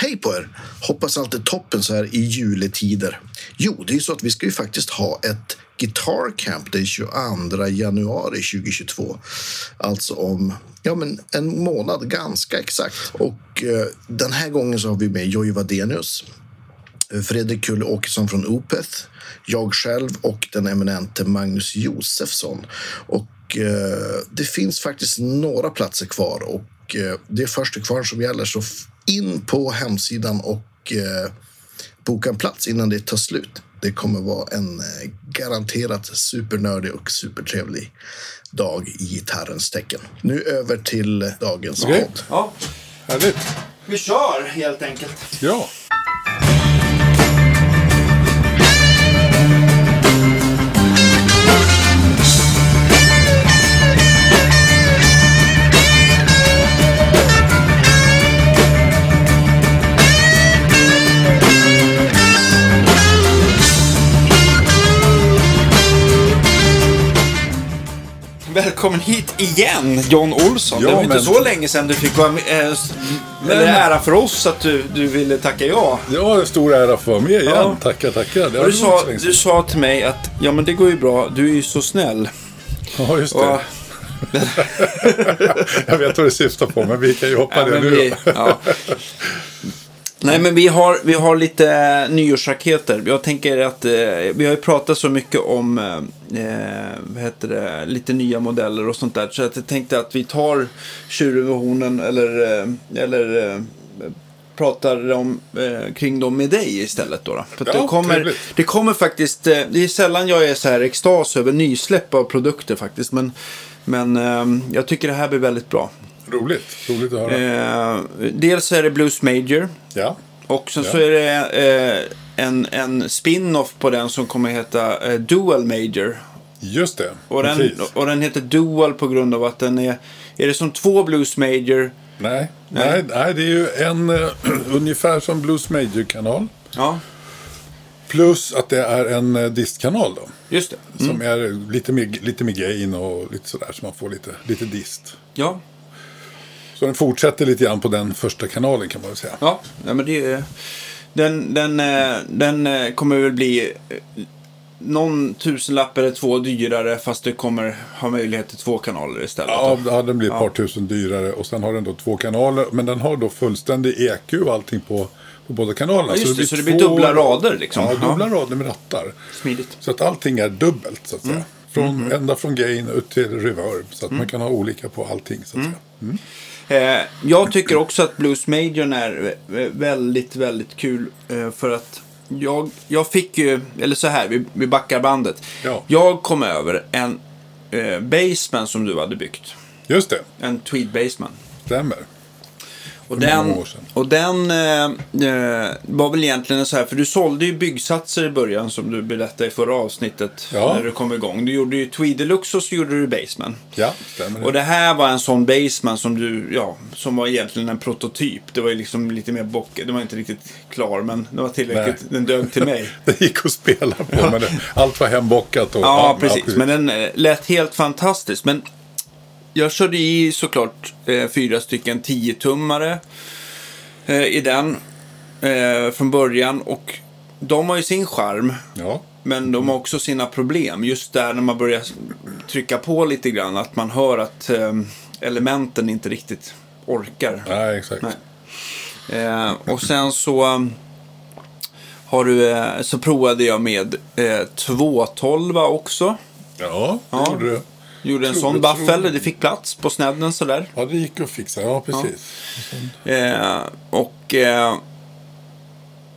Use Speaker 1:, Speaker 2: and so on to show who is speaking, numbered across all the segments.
Speaker 1: Hej på er! Hoppas allt är toppen så här i juletider. Jo, det är ju så att vi ska ju faktiskt ha ett Guitar Camp den 22 januari 2022. Alltså om ja, men en månad, ganska exakt. Och eh, den här gången så har vi med Jojje Wadenius, Fredrik Kulle Åkesson från Opeth, jag själv och den eminente Magnus Josefsson. Och eh, det finns faktiskt några platser kvar och eh, det är första kvar som gäller. Så in på hemsidan och eh, boka en plats innan det tar slut. Det kommer vara en eh, garanterat supernördig och supertrevlig dag i gitarrens tecken. Nu över till dagens
Speaker 2: Okej.
Speaker 1: podd.
Speaker 3: Ja,
Speaker 2: Härligt.
Speaker 3: vi kör helt enkelt.
Speaker 2: Ja.
Speaker 3: Välkommen hit igen, John Olsson.
Speaker 2: Ja,
Speaker 3: det var inte
Speaker 2: men-
Speaker 3: så länge sedan du fick vara med. Eller
Speaker 2: men-
Speaker 3: ära för oss att du, du ville tacka ja.
Speaker 2: Ja, det är stor ära vara med igen.
Speaker 3: Ja.
Speaker 2: Tackar, tackar. Det
Speaker 3: Och du, sa, du sa till mig att ja, men det går ju bra, du är ju så snäll.
Speaker 2: Ja, just
Speaker 3: Och,
Speaker 2: det. Jag vet vad du syftar på, men vi kan ju hoppa
Speaker 3: ja,
Speaker 2: det nu
Speaker 3: vi, ja. Nej, men vi har, vi har lite eh, nyårsraketer. Jag tänker att eh, vi har ju pratat så mycket om eh, eh, vad heter det, lite nya modeller och sånt där. Så att jag tänkte att vi tar tjuren vid hornen eller, eh, eller eh, pratar om, eh, kring dem med dig istället. Då, då. För att
Speaker 2: Ja,
Speaker 3: det, kommer,
Speaker 2: trevligt.
Speaker 3: det kommer faktiskt, eh, det är sällan jag är så här extas över nysläpp av produkter faktiskt. Men, men eh, jag tycker det här blir väldigt bra.
Speaker 2: Roligt. Roligt att höra.
Speaker 3: Eh, dels är det Blues Major.
Speaker 2: Ja.
Speaker 3: Och sen
Speaker 2: Ja.
Speaker 3: så är det eh, en, en spin-off på den som kommer heta eh, Dual Major.
Speaker 2: Just det.
Speaker 3: Och den,
Speaker 2: Precis.
Speaker 3: och den heter Dual på grund av att den är... Är det som två Blues Major?
Speaker 2: Nej, nej, nej, det är ju en eh, ungefär som Blues Major-kanal.
Speaker 3: Ja,
Speaker 2: Plus att det är en eh, distkanal då.
Speaker 3: just det.
Speaker 2: Som är lite mer, lite mer gain och lite sådär. Så man får lite, lite dist.
Speaker 3: Ja,
Speaker 2: Så den fortsätter lite grann på den första kanalen kan man väl säga.
Speaker 3: ja. ja men det. Den, den, eh, den eh, kommer väl bli eh, någon tusenlapp eller två dyrare fast det kommer ha möjlighet till två kanaler istället.
Speaker 2: Ja, ja, den blir ett par tusen dyrare. Och sen har den då två kanaler. Men den har då fullständig EQ och allting på, på båda kanalerna.
Speaker 3: Ja, just det, så det blir dubbla rader, liksom.
Speaker 2: Ja,
Speaker 3: Ja.
Speaker 2: dubbla rader med rattar.
Speaker 3: Smidigt.
Speaker 2: Så att allting är dubbelt så att
Speaker 3: Mm.
Speaker 2: Från, Ända från gain ut till reverb. Så att man kan ha olika på allting så att
Speaker 3: Mm.
Speaker 2: säga.
Speaker 3: Eh, jag tycker också att Blues Majorn är väldigt, väldigt kul. Eh, för att jag, jag fick ju, eller så här, vi, vi backar bandet.
Speaker 2: Ja.
Speaker 3: Jag kom över en eh, Baseman som du hade byggt.
Speaker 2: Just det,
Speaker 3: En Tweed Baseman.
Speaker 2: stämmer.
Speaker 3: Och den, och den eh, eh, var väl egentligen så här, för du sålde ju byggsatser i början som du berättade i förra avsnittet.
Speaker 2: Ja.
Speaker 3: När du kom igång. Du gjorde ju Tweed Deluxe och så gjorde du Baseman.
Speaker 2: Ja, stämmer.
Speaker 3: Och det här var en sån Baseman som du, ja, som var egentligen en prototyp. Det var ju liksom lite mer bock, det var inte riktigt klar men det var tillräckligt,
Speaker 2: Nej.
Speaker 3: den dög till mig.
Speaker 2: Det gick att spela på, men det, allt var hembockat. Och,
Speaker 3: Ja, precis. Men den eh, lät helt fantastisk. Men jag körde i såklart eh, fyra stycken 10-tummare eh, i den eh, från början. Och de har ju sin charm.
Speaker 2: Ja,
Speaker 3: Men de har också sina problem. Just där när man börjar trycka på lite grann. Att man hör att eh, elementen inte riktigt orkar.
Speaker 2: nej, exakt.
Speaker 3: Nej. Eh, och sen så um, har du, eh, så provade jag med eh, 212 också.
Speaker 2: Ja, det
Speaker 3: Ja.
Speaker 2: gjorde det.
Speaker 3: Gjorde en sån buffel, det fick plats på snedden sådär.
Speaker 2: Ja, det gick att fixa. Ja, precis.
Speaker 3: Eh, och eh,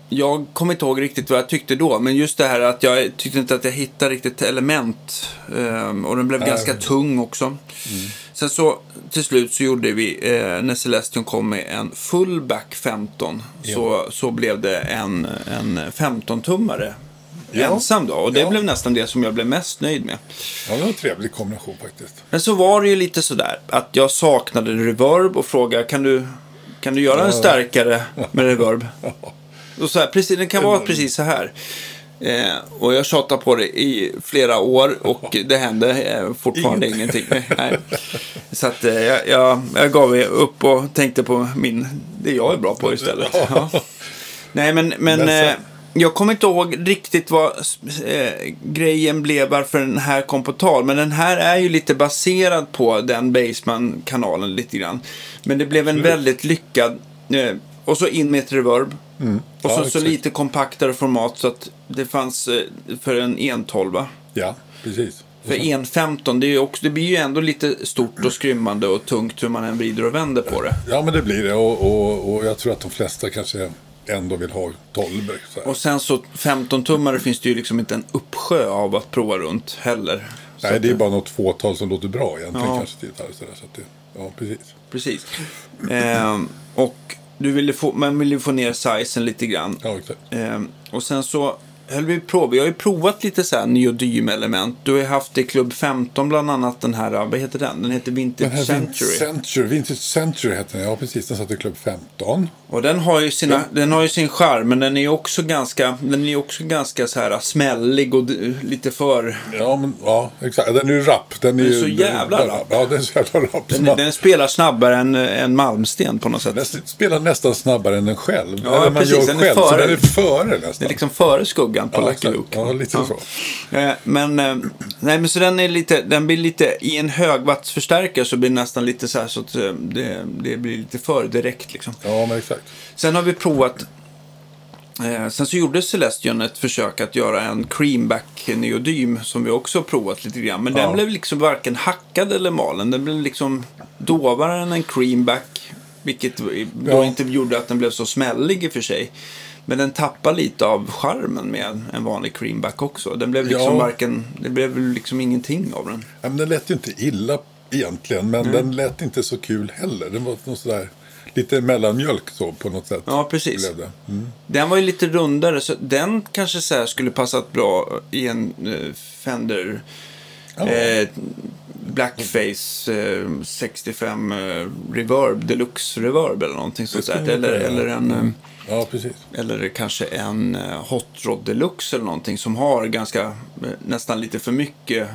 Speaker 3: jag kommer inte ihåg riktigt vad jag tyckte då, men just det här att jag tyckte inte att jag hittade riktigt element. Eh, och den blev
Speaker 2: Nej.
Speaker 3: ganska tung också. Sen så till slut så gjorde vi, eh, när Celestion kom med en fullback 15, så, så blev det en, en 15-tummare.
Speaker 2: Ja.
Speaker 3: Ensam då, och det
Speaker 2: Ja.
Speaker 3: blev nästan det som jag blev mest nöjd med.
Speaker 2: Ja, det var en trevlig kombination faktiskt.
Speaker 3: Men så var det ju lite sådär att jag saknade reverb och frågade kan du, kan du göra en starkare med reverb? Och så här, precis, den kan vara precis så här. Eh, och jag tjatar på det i flera år och det hände eh, fortfarande ingenting. Nej. Så att eh, jag, jag, gav upp och tänkte på min, det jag är bra på istället. Ja. Nej, men, men
Speaker 2: Men
Speaker 3: eh, jag kommer inte ihåg riktigt vad eh, grejen blev varför den här kom på tal. Men den här är ju lite baserad på den Baseman-kanalen lite grann. Men det blev en
Speaker 2: Absolut.
Speaker 3: väldigt lyckad. Eh, och så in med ett reverb. Och
Speaker 2: Mm. Ja,
Speaker 3: så, så lite kompaktare format så att det fanns eh, för en 112.
Speaker 2: Ja, precis.
Speaker 3: För 1.15, det, är ju också, det blir ju ändå lite stort och skrymmande och tungt hur man än vrider och vänder på det.
Speaker 2: Ja, men det blir det. Och, och, och jag tror att de flesta kanske ändå vill ha 12. Så här.
Speaker 3: Och sen så 15-tummare finns det ju liksom inte en uppsjö av att prova runt heller. Så
Speaker 2: Nej, det är bara något fåtal som låter bra egentligen
Speaker 3: Ja.
Speaker 2: kanske till gitarr. Så det, ja, precis.
Speaker 3: Precis. Ehm, och du ville få, man ville få ner sizen lite grann.
Speaker 2: Ja, exakt.
Speaker 3: Ehm, och sen så höll vi på. Vi har ju provat lite så här neodym-element. Du har ju haft i Klubb 15 bland annat den här, vad heter den? Den heter Vintage
Speaker 2: Den här
Speaker 3: Century.
Speaker 2: Century, Vintage Century heter den. Ja, precis. Den satt i klubb 15.
Speaker 3: Och den har ju, sina, den har ju sin charm, men den är ju också ganska, den är också ganska så här smällig och lite för...
Speaker 2: Ja, men, ja exakt. Den är ju rapp. Den är,
Speaker 3: Den är
Speaker 2: ju,
Speaker 3: så jävla
Speaker 2: den-
Speaker 3: rapp.
Speaker 2: Ja, den är så jävla rapp.
Speaker 3: Den,
Speaker 2: man-
Speaker 3: den spelar snabbare än, än Malmsten på något sätt.
Speaker 2: Den spelar nästan snabbare än den själv.
Speaker 3: Ja,
Speaker 2: Eller man
Speaker 3: precis.
Speaker 2: gör
Speaker 3: Den är
Speaker 2: själv, så
Speaker 3: före.
Speaker 2: den är före nästan.
Speaker 3: Det är liksom före skuggan på
Speaker 2: ja,
Speaker 3: Lucky. Luke.
Speaker 2: Ja, lite så.
Speaker 3: Eh, Men, eh, nej, men så den, är lite, den blir lite, i en högvattsförstärkare så blir det nästan lite så här så att eh, det, det blir lite för direkt liksom.
Speaker 2: Ja, men exakt.
Speaker 3: Sen har vi provat, sen så gjorde Celestion ett försök att göra en creamback neodym som vi också har provat lite grann. Men
Speaker 2: Ja.
Speaker 3: den blev liksom varken hackad eller malen. Den blev liksom dovare än en creamback. Vilket då
Speaker 2: Ja.
Speaker 3: inte gjorde att den blev så smällig i och för sig. Men den tappar lite av charmen med en vanlig creamback också. Den blev liksom
Speaker 2: Ja.
Speaker 3: varken, det blev liksom ingenting av den.
Speaker 2: Ja, men den lät ju inte illa egentligen, men den lät inte så kul heller. Den var något sådär, lite mellanmjölk så på något sätt.
Speaker 3: Ja, precis.
Speaker 2: Mm.
Speaker 3: Den var ju lite rundare, så den kanske så skulle passat bra i en eh, Fender
Speaker 2: Ja.
Speaker 3: eh, Blackface eh, 65 eh, Reverb, Deluxe Reverb eller någonting sånt där. Eller, eller, en, eh,
Speaker 2: Ja, precis.
Speaker 3: eller kanske en eh, Hot Rod Deluxe eller någonting som har ganska, eh, nästan lite för mycket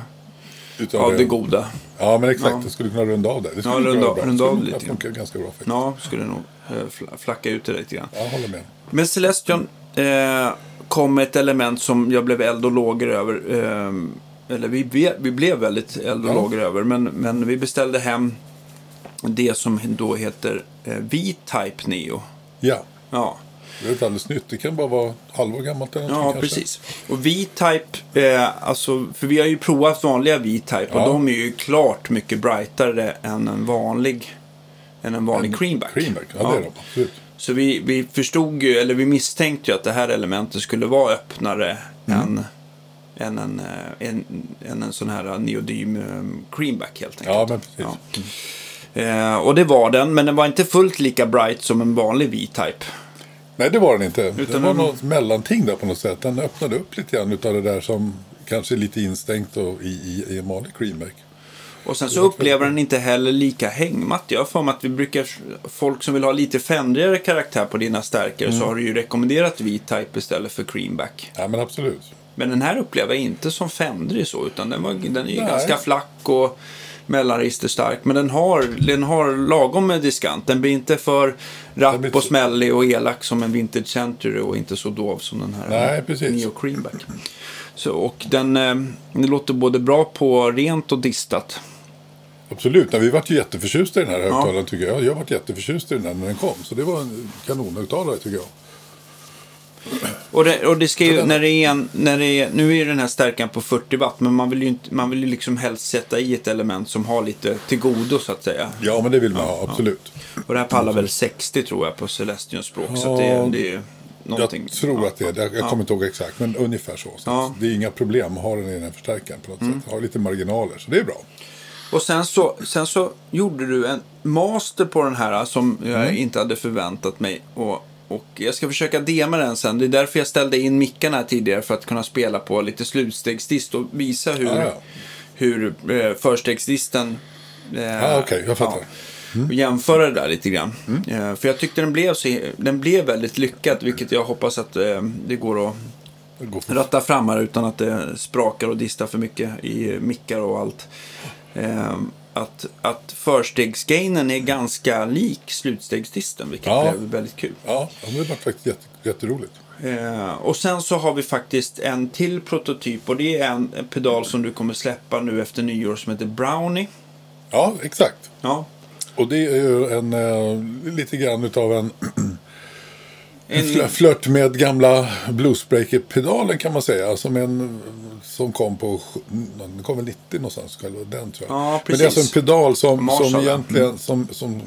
Speaker 2: Utav
Speaker 3: av det goda.
Speaker 2: Ja, men exakt.
Speaker 3: Ja.
Speaker 2: Det skulle kunna runda av det. det skulle
Speaker 3: Ja, runda-
Speaker 2: bra. Det
Speaker 3: runda av lite
Speaker 2: kunna funka ganska bra faktiskt.
Speaker 3: Ja, skulle nog eh, fla- flacka ut det lite grann.
Speaker 2: Ja, jag håller med.
Speaker 3: Men Celestion eh, kom ett element som jag blev eld och lågor över. Eh, eller vi, be, vi blev väldigt eld och
Speaker 2: Ja.
Speaker 3: lågor över. Men, men vi beställde hem det som då heter eh, V-Type Neo.
Speaker 2: Ja,
Speaker 3: Ja,
Speaker 2: det är ett alldeles nytt. Det kan bara vara halvår gammalt eller
Speaker 3: ja
Speaker 2: kanske.
Speaker 3: precis. Och V-Type, eh, alltså, för vi har ju provat vanliga V-Type och
Speaker 2: Ja.
Speaker 3: de är ju klart mycket brightare än en vanlig, än en vanlig creamback.
Speaker 2: Creamback, ja, det är de. Absolut.
Speaker 3: Så vi, vi förstod ju, eller vi misstänkte ju att det här elementet skulle vara öppnare
Speaker 2: Mm.
Speaker 3: än, än, en, eh, en, än en sån här neodym eh, creamback helt enkelt.
Speaker 2: Ja, men precis.
Speaker 3: Ja. Eh, och det var den, men den var inte fullt lika bright som en vanlig V-Type.
Speaker 2: Nej, det var den inte. det
Speaker 3: Utan
Speaker 2: var
Speaker 3: den-
Speaker 2: något mellanting där på något sätt. Den öppnade upp lite grann utav det där som kanske är lite instängt och i, i, i en vanlig creamback.
Speaker 3: Och sen så upplever den inte heller lika hängmatt. Jag har för mig att vi brukar, folk som vill ha lite fändigare karaktär på dina stärkare
Speaker 2: Mm.
Speaker 3: så har du ju rekommenderat V-Type istället för creamback.
Speaker 2: Ja, men absolut.
Speaker 3: Men den här upplever jag inte som fändrig så, utan den, var, den är ju
Speaker 2: Nej.
Speaker 3: ganska flack och mellanregisterstark. Men den har, den har lagom med diskant. Den blir inte för rapp och smällig och elak som en Vintage Century och inte så dov som den här
Speaker 2: Nej, precis.
Speaker 3: Neo Creamback. Så, och den, eh, den låter både bra på rent och distat.
Speaker 2: Absolut. Nej, vi vart ju jätteförtjusta i den här högtalaren tycker jag. Jag vart jätteförtjust i den när den kom. Så det var en kanonhögtalare tycker jag.
Speaker 3: Och det, och det ska ju, när det är en, när det är, nu är ju den här stärkan på 40 watt, men man vill ju, inte, man vill ju liksom helst sätta i ett element som har lite till godo så att säga.
Speaker 2: Ja, men det vill man ha. Absolut.
Speaker 3: Och det här pallar väl 60 tror jag på Celestions språk. Så att det,
Speaker 2: Ja,
Speaker 3: det är ju någonting.
Speaker 2: Jag tror att det är det. Jag
Speaker 3: Ja.
Speaker 2: kommer inte ihåg exakt, men ungefär så. så
Speaker 3: Ja. Mm.
Speaker 2: Det är inga problem att ha den i den här förstärkaren på något sätt. Ha lite marginaler, så det är bra.
Speaker 3: Och sen så, sen så gjorde du en master på den här som jag
Speaker 2: Mm.
Speaker 3: inte hade förväntat mig. Och, och jag ska försöka dema den sen. Det är därför jag ställde in mickarna här tidigare för att kunna spela på lite slutstegsdist och visa hur,
Speaker 2: Ja, ja.
Speaker 3: hur eh, förstegsdisten... Eh,
Speaker 2: Ja, okej, jag fattar.
Speaker 3: Och jämföra det där lite grann. Eh, för jag tyckte den blev, så, den blev väldigt lyckad, vilket jag hoppas att eh, det går att
Speaker 2: Det
Speaker 3: ratta fram här utan att det sprakar och distar för mycket i mickar och allt. Att, att förstegsgainen är ganska lik slutstegsdisten, vilket
Speaker 2: Ja.
Speaker 3: blev väldigt kul.
Speaker 2: Ja, det var faktiskt jätte, jätteroligt.
Speaker 3: Eh, och sen så har vi faktiskt en till prototyp och det är en, en pedal som du kommer släppa nu efter nyår som heter Brownie.
Speaker 2: Ja, exakt.
Speaker 3: Ja.
Speaker 2: Och det är ju en, eh, lite grann utav en
Speaker 3: En,
Speaker 2: fl- flört med gamla Bluesbreaker-pedalen kan man säga. Som, en, som kom på, den kom väl 90 någonstans, själva den tror jag.
Speaker 3: Ja,
Speaker 2: Men det är alltså en pedal som,
Speaker 3: Marshall,
Speaker 2: som
Speaker 3: ja.
Speaker 2: egentligen som, som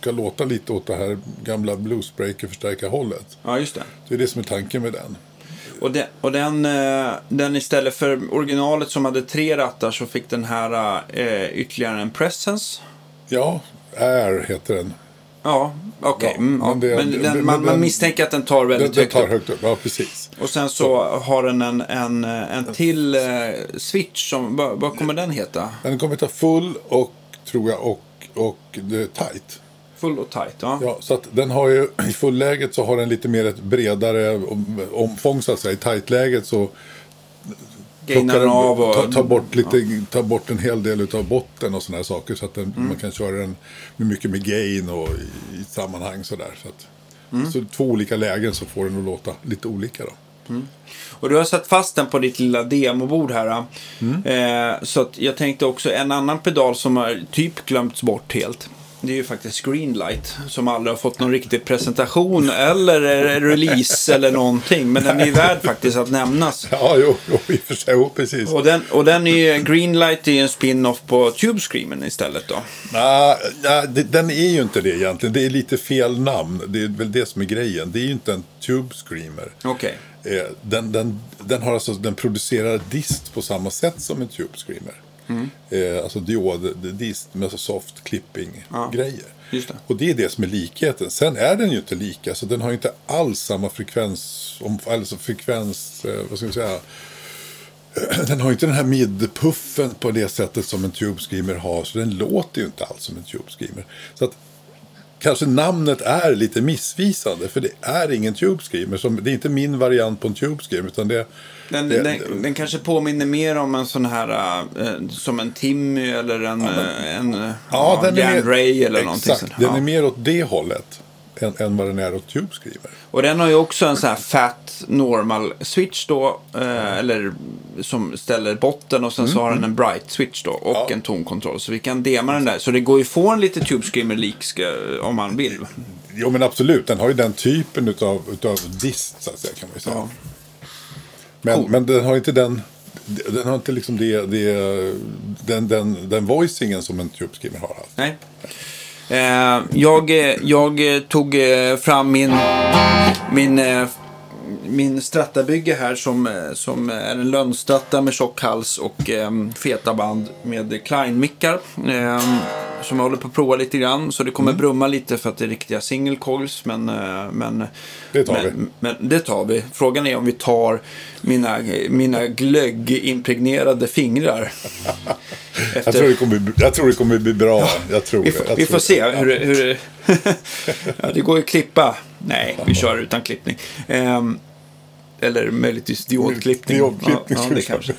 Speaker 2: ska låta lite åt det här gamla Bluesbreaker-förstärkarhållet.
Speaker 3: ja, just det.
Speaker 2: Det är det som är tanken med den.
Speaker 3: Och, den, och den, eh, den istället för originalet som hade tre rattar så fick den här eh, ytterligare en presence.
Speaker 2: Ja, Air heter den.
Speaker 3: Ja, okej.
Speaker 2: Ja,
Speaker 3: mm, ja.
Speaker 2: men det-
Speaker 3: men den,
Speaker 2: men
Speaker 3: man, man
Speaker 2: den-
Speaker 3: misstänker att den tar
Speaker 2: Den,
Speaker 3: väldigt
Speaker 2: den
Speaker 3: högt
Speaker 2: tar
Speaker 3: upp.
Speaker 2: högt upp, ja precis.
Speaker 3: Och sen så har den en, en, en till eh, switch som, vad, vad kommer den heta?
Speaker 2: Den kommer ta full och, tror jag, och, och är tight.
Speaker 3: Full och tight, ja.
Speaker 2: Ja, så att den har ju, i fulläget så har den lite mer ett bredare om- omfång så att säga. I tightläget så plockar
Speaker 3: den av och...
Speaker 2: tar, tar, bort lite, tar bort en hel del av botten och sådana här saker. Så att den,
Speaker 3: Mm.
Speaker 2: man kan köra den med mycket med gain och i, i sammanhang sådär. Så, att,
Speaker 3: Mm.
Speaker 2: så två olika lägen så får den att låta lite olika då.
Speaker 3: Och du har satt fast den på ditt lilla demobord här.
Speaker 2: Mm.
Speaker 3: Eh, så att jag tänkte också en annan pedal som har typ glömts bort helt. Det är ju faktiskt Greenlight som aldrig har fått någon riktig presentation eller release eller någonting. Men den är ju värd faktiskt att nämnas.
Speaker 2: Ja, jo, jo i och för sig, jo, precis.
Speaker 3: Och den, och den är Greenlight är ju en spin-off på Tube Screamen istället då.
Speaker 2: Nej, nej, det- den är ju inte det egentligen. Det är lite fel namn. Det är väl det som är grejen. Det är ju inte en Tube Screamer.
Speaker 3: Okej.
Speaker 2: Eh, Den, den, den, har alltså, den producerar dist på samma sätt som en Tube Screamer.
Speaker 3: Mm.
Speaker 2: Eh, alltså diod-dist med så soft clipping-grejer.
Speaker 3: det.
Speaker 2: Och det är det som är likheten. Sen är den ju inte lika, så den har ju inte alls samma frekvens, om, alltså frekvens, eh, vad ska vi säga, den har ju inte den här midpuffen på det sättet som en Tube Screamer har, så den låter ju inte alls som en Tube Screamer. Så att kanske namnet är lite missvisande, för det är ingen Tube Screamer. Som, det är inte min variant på en Tube Screamer, utan det,
Speaker 3: Den,
Speaker 2: det,
Speaker 3: den, den kanske påminner mer om en sån här, eh, som en Timmy eller en, eh, en ja,
Speaker 2: Ja,
Speaker 3: Jan
Speaker 2: mer,
Speaker 3: Ray eller någonting
Speaker 2: exakt, den
Speaker 3: Ja.
Speaker 2: är mer åt det hållet än, än vad den är åt Tube Screamer.
Speaker 3: Och den har ju också en sån här fat normal switch då, eh, eller som ställer botten och sen så har den en bright switch då och
Speaker 2: Mm, Ja.
Speaker 3: en tonkontroll. Så vi kan dema den där. Så det går ju få en lite Tube Screamer-lik ska- om man vill.
Speaker 2: Jo men absolut, den har ju den typen utav, utav dist så att säga kan man ju säga.
Speaker 3: Ja.
Speaker 2: Men,
Speaker 3: Cool.
Speaker 2: men den har inte den, den har inte liksom det, det, den, den, den voicingen som en Tube Screamer har haft.
Speaker 3: Nej. Eh, jag, eh, jag tog eh, fram min, min, eh, min strattabygge här som, eh, som är en lönnstratta med tjock hals och eh, feta band med Klein-mickar. Eh, som jag håller på att prova lite grann. Så det kommer brumma lite för att det är riktiga single coils. Men, eh, men,
Speaker 2: Det tar vi.
Speaker 3: men, men det tar vi. Frågan är om vi tar mina, mina glöggimpregnerade fingrar.
Speaker 2: Jag, tror det kommer, bli- jag tror det kommer bli bra. Jag tror
Speaker 3: Vi, får,
Speaker 2: Jag
Speaker 3: vi får se hur, det- hur det... ja, det går ju att klippa. Nej, vi kör utan klippning. Ehm, eller möjligtvis diodklippning.
Speaker 2: Diodklippning,
Speaker 3: Ja, ja, det kanske.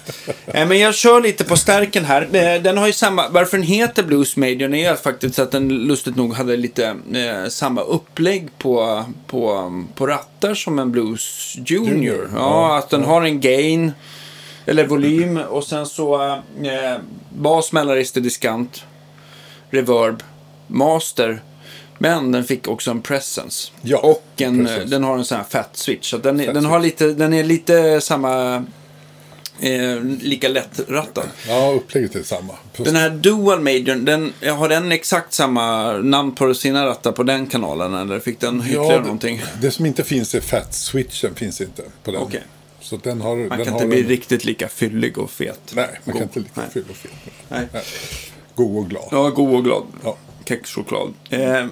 Speaker 3: Eh, Men jag kör lite på stärken här. Eh, Den har ju samma, varför den heter Blues Major är faktiskt att den lustigt nog hade lite eh, samma upplägg på, på, på rattar som en Blues Junior.
Speaker 2: Junior,
Speaker 3: Ja,
Speaker 2: ja,
Speaker 3: att den har en gain, eller volym och sen så eh, bas, mellanregister, diskant, reverb, master. Men den fick också en presence.
Speaker 2: Ja,
Speaker 3: och en,
Speaker 2: precis.
Speaker 3: den har en sån här fat switch. Så den, är,
Speaker 2: Fat
Speaker 3: den, har lite, den är lite samma, eh, lika lättrattad.
Speaker 2: Ja, upplägget är samma.
Speaker 3: Den här Dual Major, den, har den exakt samma namn på sina rattar på den kanalen? Eller fick den ytterligare
Speaker 2: ja,
Speaker 3: någonting?
Speaker 2: det, det som inte finns är fat-switchen finns inte på den.
Speaker 3: Okej.
Speaker 2: Så den har,
Speaker 3: Man
Speaker 2: den
Speaker 3: kan inte bli
Speaker 2: en,
Speaker 3: riktigt lika fyllig och fet.
Speaker 2: Nej, man
Speaker 3: God.
Speaker 2: kan inte lika
Speaker 3: Nej.
Speaker 2: fyll och fet.
Speaker 3: Nej.
Speaker 2: Nej. God och glad.
Speaker 3: Ja, god och glad.
Speaker 2: Ja.
Speaker 3: Kexchoklad. Eh,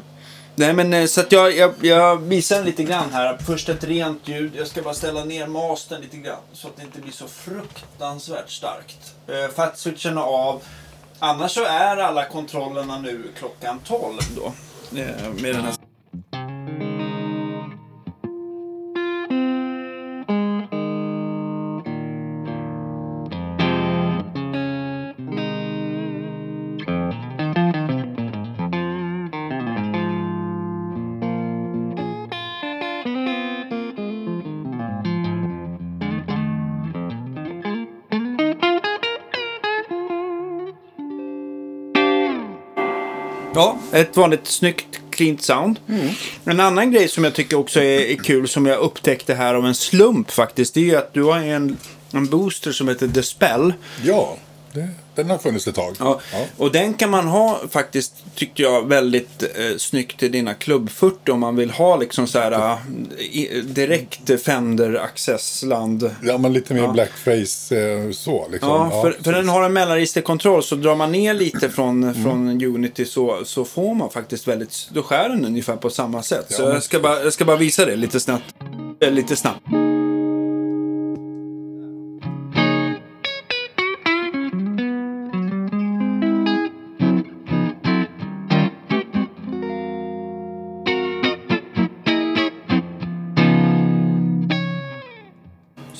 Speaker 3: nej, men eh, så att jag, jag, jag visar lite grann här. Först ett rent ljud. Jag ska bara ställa ner mastern lite grann. Så att det inte blir så fruktansvärt starkt. Eh, Fatswitchen av. Annars så är alla kontrollerna nu klockan 12 då. Eh, med den här ett vanligt snyggt cleant sound. En annan grej som jag tycker också är, är kul som jag upptäckte här av en slump faktiskt. Det är ju att du har en, en booster som heter The Spell.
Speaker 2: Ja, det, den har funnits ett tag.
Speaker 3: Ja. Och den kan man ha faktiskt, tyckte jag, väldigt eh, snyggt till dina klubb 40 om man vill ha liksom så här eh, direkt Fender accessland.
Speaker 2: Ja, men lite mer
Speaker 3: Ja.
Speaker 2: blackface eh, så. Liksom.
Speaker 3: Ja, för, för den har en mellanregisterkontroll så drar man ner lite från, från Unity så, så får man faktiskt väldigt, då skär den ungefär på samma sätt. Så
Speaker 2: Ja,
Speaker 3: jag ska, bara, jag ska bara visa det lite snabbt. Eh, Lite snabbt.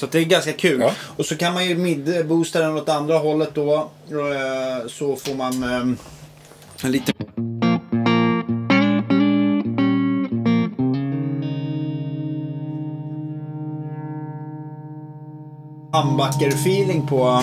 Speaker 3: Så det är ganska kul.
Speaker 2: Ja.
Speaker 3: Och så kan man ju mid-boosta den åt andra hållet då. eh, Så får man eh, lite... Humbucker-feeling på...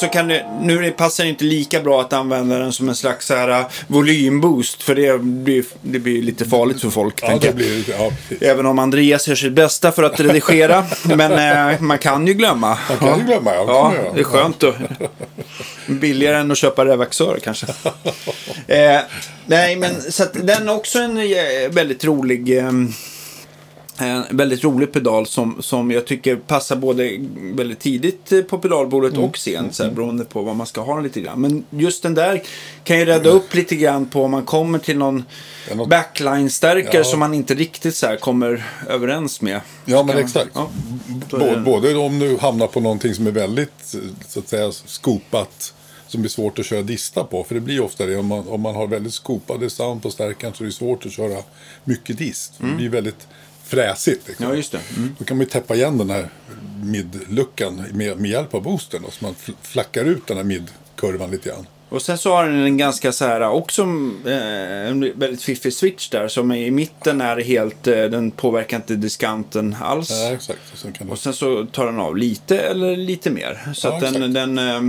Speaker 3: så kan det, nu passar det inte lika bra att använda den som en slags så här uh, volymboost. För det blir, det blir lite farligt för folk.
Speaker 2: Ja, det blir ja.
Speaker 3: Även om Andreas gör sitt bästa för att redigera. men eh, man kan ju glömma.
Speaker 2: Man kan ju glömma, ja.
Speaker 3: Ja, det är skönt. Då. Billigare än att köpa Revaxör kanske. eh, nej, men så att den är också en eh, väldigt rolig... Eh, en väldigt rolig pedal som, som jag tycker passar både väldigt tidigt eh, på pedalbordet
Speaker 2: Mm.
Speaker 3: och sent. Så här, beroende på vad man ska ha den lite grann. Men just den där kan ju rädda upp lite grann på om man kommer till någon
Speaker 2: något-
Speaker 3: backline-stärkare
Speaker 2: Ja.
Speaker 3: som man inte riktigt så här kommer överens med.
Speaker 2: Ja, men
Speaker 3: Kan-
Speaker 2: exakt.
Speaker 3: Ja.
Speaker 2: Både, både om du hamnar på någonting som är väldigt, eh, så att säga, skopat. Som blir svårt att köra dista på. För det blir ofta det. Om man, om man har väldigt skopade sound på stärkan så är det svårt att köra mycket dist. Det blir väldigt fräsigt. Liksom.
Speaker 3: Ja, just det. Mm.
Speaker 2: Då kan man ju täppa igen den här midluckan med, med hjälp av boosten. Då, så man fl- flackar ut den här midkurvan lite grann.
Speaker 3: Och sen så har den en ganska så här också eh, en väldigt fiffig switch där som i mitten är helt, eh, den påverkar inte diskanten alls.
Speaker 2: Ja, exakt. Och sen kan du...
Speaker 3: Och sen så tar den av lite eller lite mer. Så
Speaker 2: Ja,
Speaker 3: att den, den eh,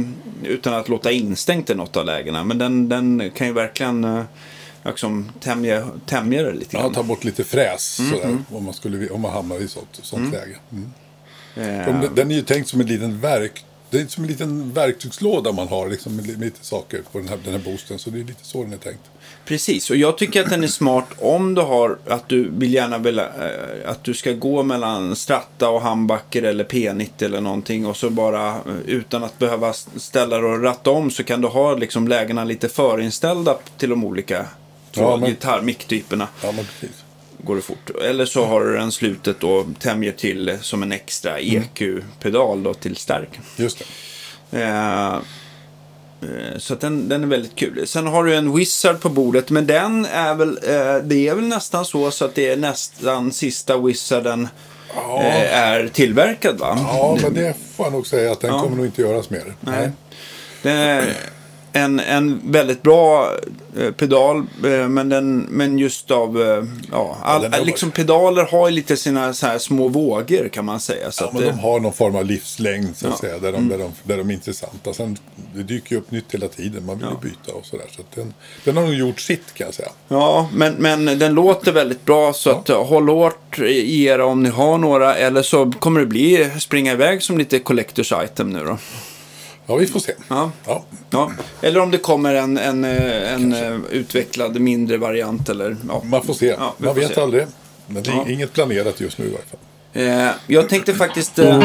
Speaker 3: utan att låta instängt i något av lägena. Men den, den kan ju verkligen liksom tämja, tämja det lite
Speaker 2: Ja,
Speaker 3: grann.
Speaker 2: ta bort lite fräs sådär, om, man skulle, om man hamnar i sånt, sånt läge. Mm.
Speaker 3: Eh,
Speaker 2: De, den är ju tänkt som en liten verk... Det är som en liten verktygslåda man har liksom, med li- med lite saker på den här, den här boosten. Så det är lite så den är tänkt.
Speaker 3: Precis, och jag tycker att den är smart om du har att du vill gärna vilja, eh, att du ska gå mellan Stratta och Humbucker eller P90 eller någonting och så bara eh, utan att behöva ställa dig och ratta om så kan du ha liksom lägena lite förinställda till de olika
Speaker 2: Ja, men-
Speaker 3: gitarr-micktyperna.
Speaker 2: Ja, men precis.
Speaker 3: Går det fort. Eller så har du den slutet och tämjer till som en extra EQ-pedal då till stärk.
Speaker 2: Just det.
Speaker 3: Eh, eh, Så att den, den är väldigt kul. Sen har du en Wizard på bordet. Men den är väl, eh, det är väl nästan så, så att det är nästan sista Wizarden
Speaker 2: Ja,
Speaker 3: eh, är tillverkad va?
Speaker 2: ja men det får jag nog säga att den
Speaker 3: Ja.
Speaker 2: kommer nog inte göras mer.
Speaker 3: Nej. Det är en, en väldigt bra eh, pedal, eh, men, den, men just av... eh, Ja, all,
Speaker 2: är-
Speaker 3: liksom pedaler har ju lite sina så här små vågor kan man säga. Så
Speaker 2: Ja, men
Speaker 3: det-
Speaker 2: de har någon form av livslängd så att
Speaker 3: Ja.
Speaker 2: säga, där de, där, de, där de är intressanta. Sen det dyker ju upp nytt hela tiden, man vill
Speaker 3: Ja.
Speaker 2: ju byta och sådär. Så att den, den har nog gjort sitt kan jag säga.
Speaker 3: Ja, men, men den låter väldigt bra så att eh, håll hårt i er om ni har några. Eller så kommer det bli springa iväg som lite collectors item nu då.
Speaker 2: Ja, vi får se.
Speaker 3: Ja.
Speaker 2: Ja.
Speaker 3: Ja. Eller om det kommer en, en, eh, en eh, utvecklad mindre variant eller ja.
Speaker 2: Man får se.
Speaker 3: Ja,
Speaker 2: man
Speaker 3: får
Speaker 2: vet
Speaker 3: se.
Speaker 2: aldrig. Men det är
Speaker 3: Ja.
Speaker 2: inget planerat just nu i varje fall.
Speaker 3: Eh, jag tänkte faktiskt eh,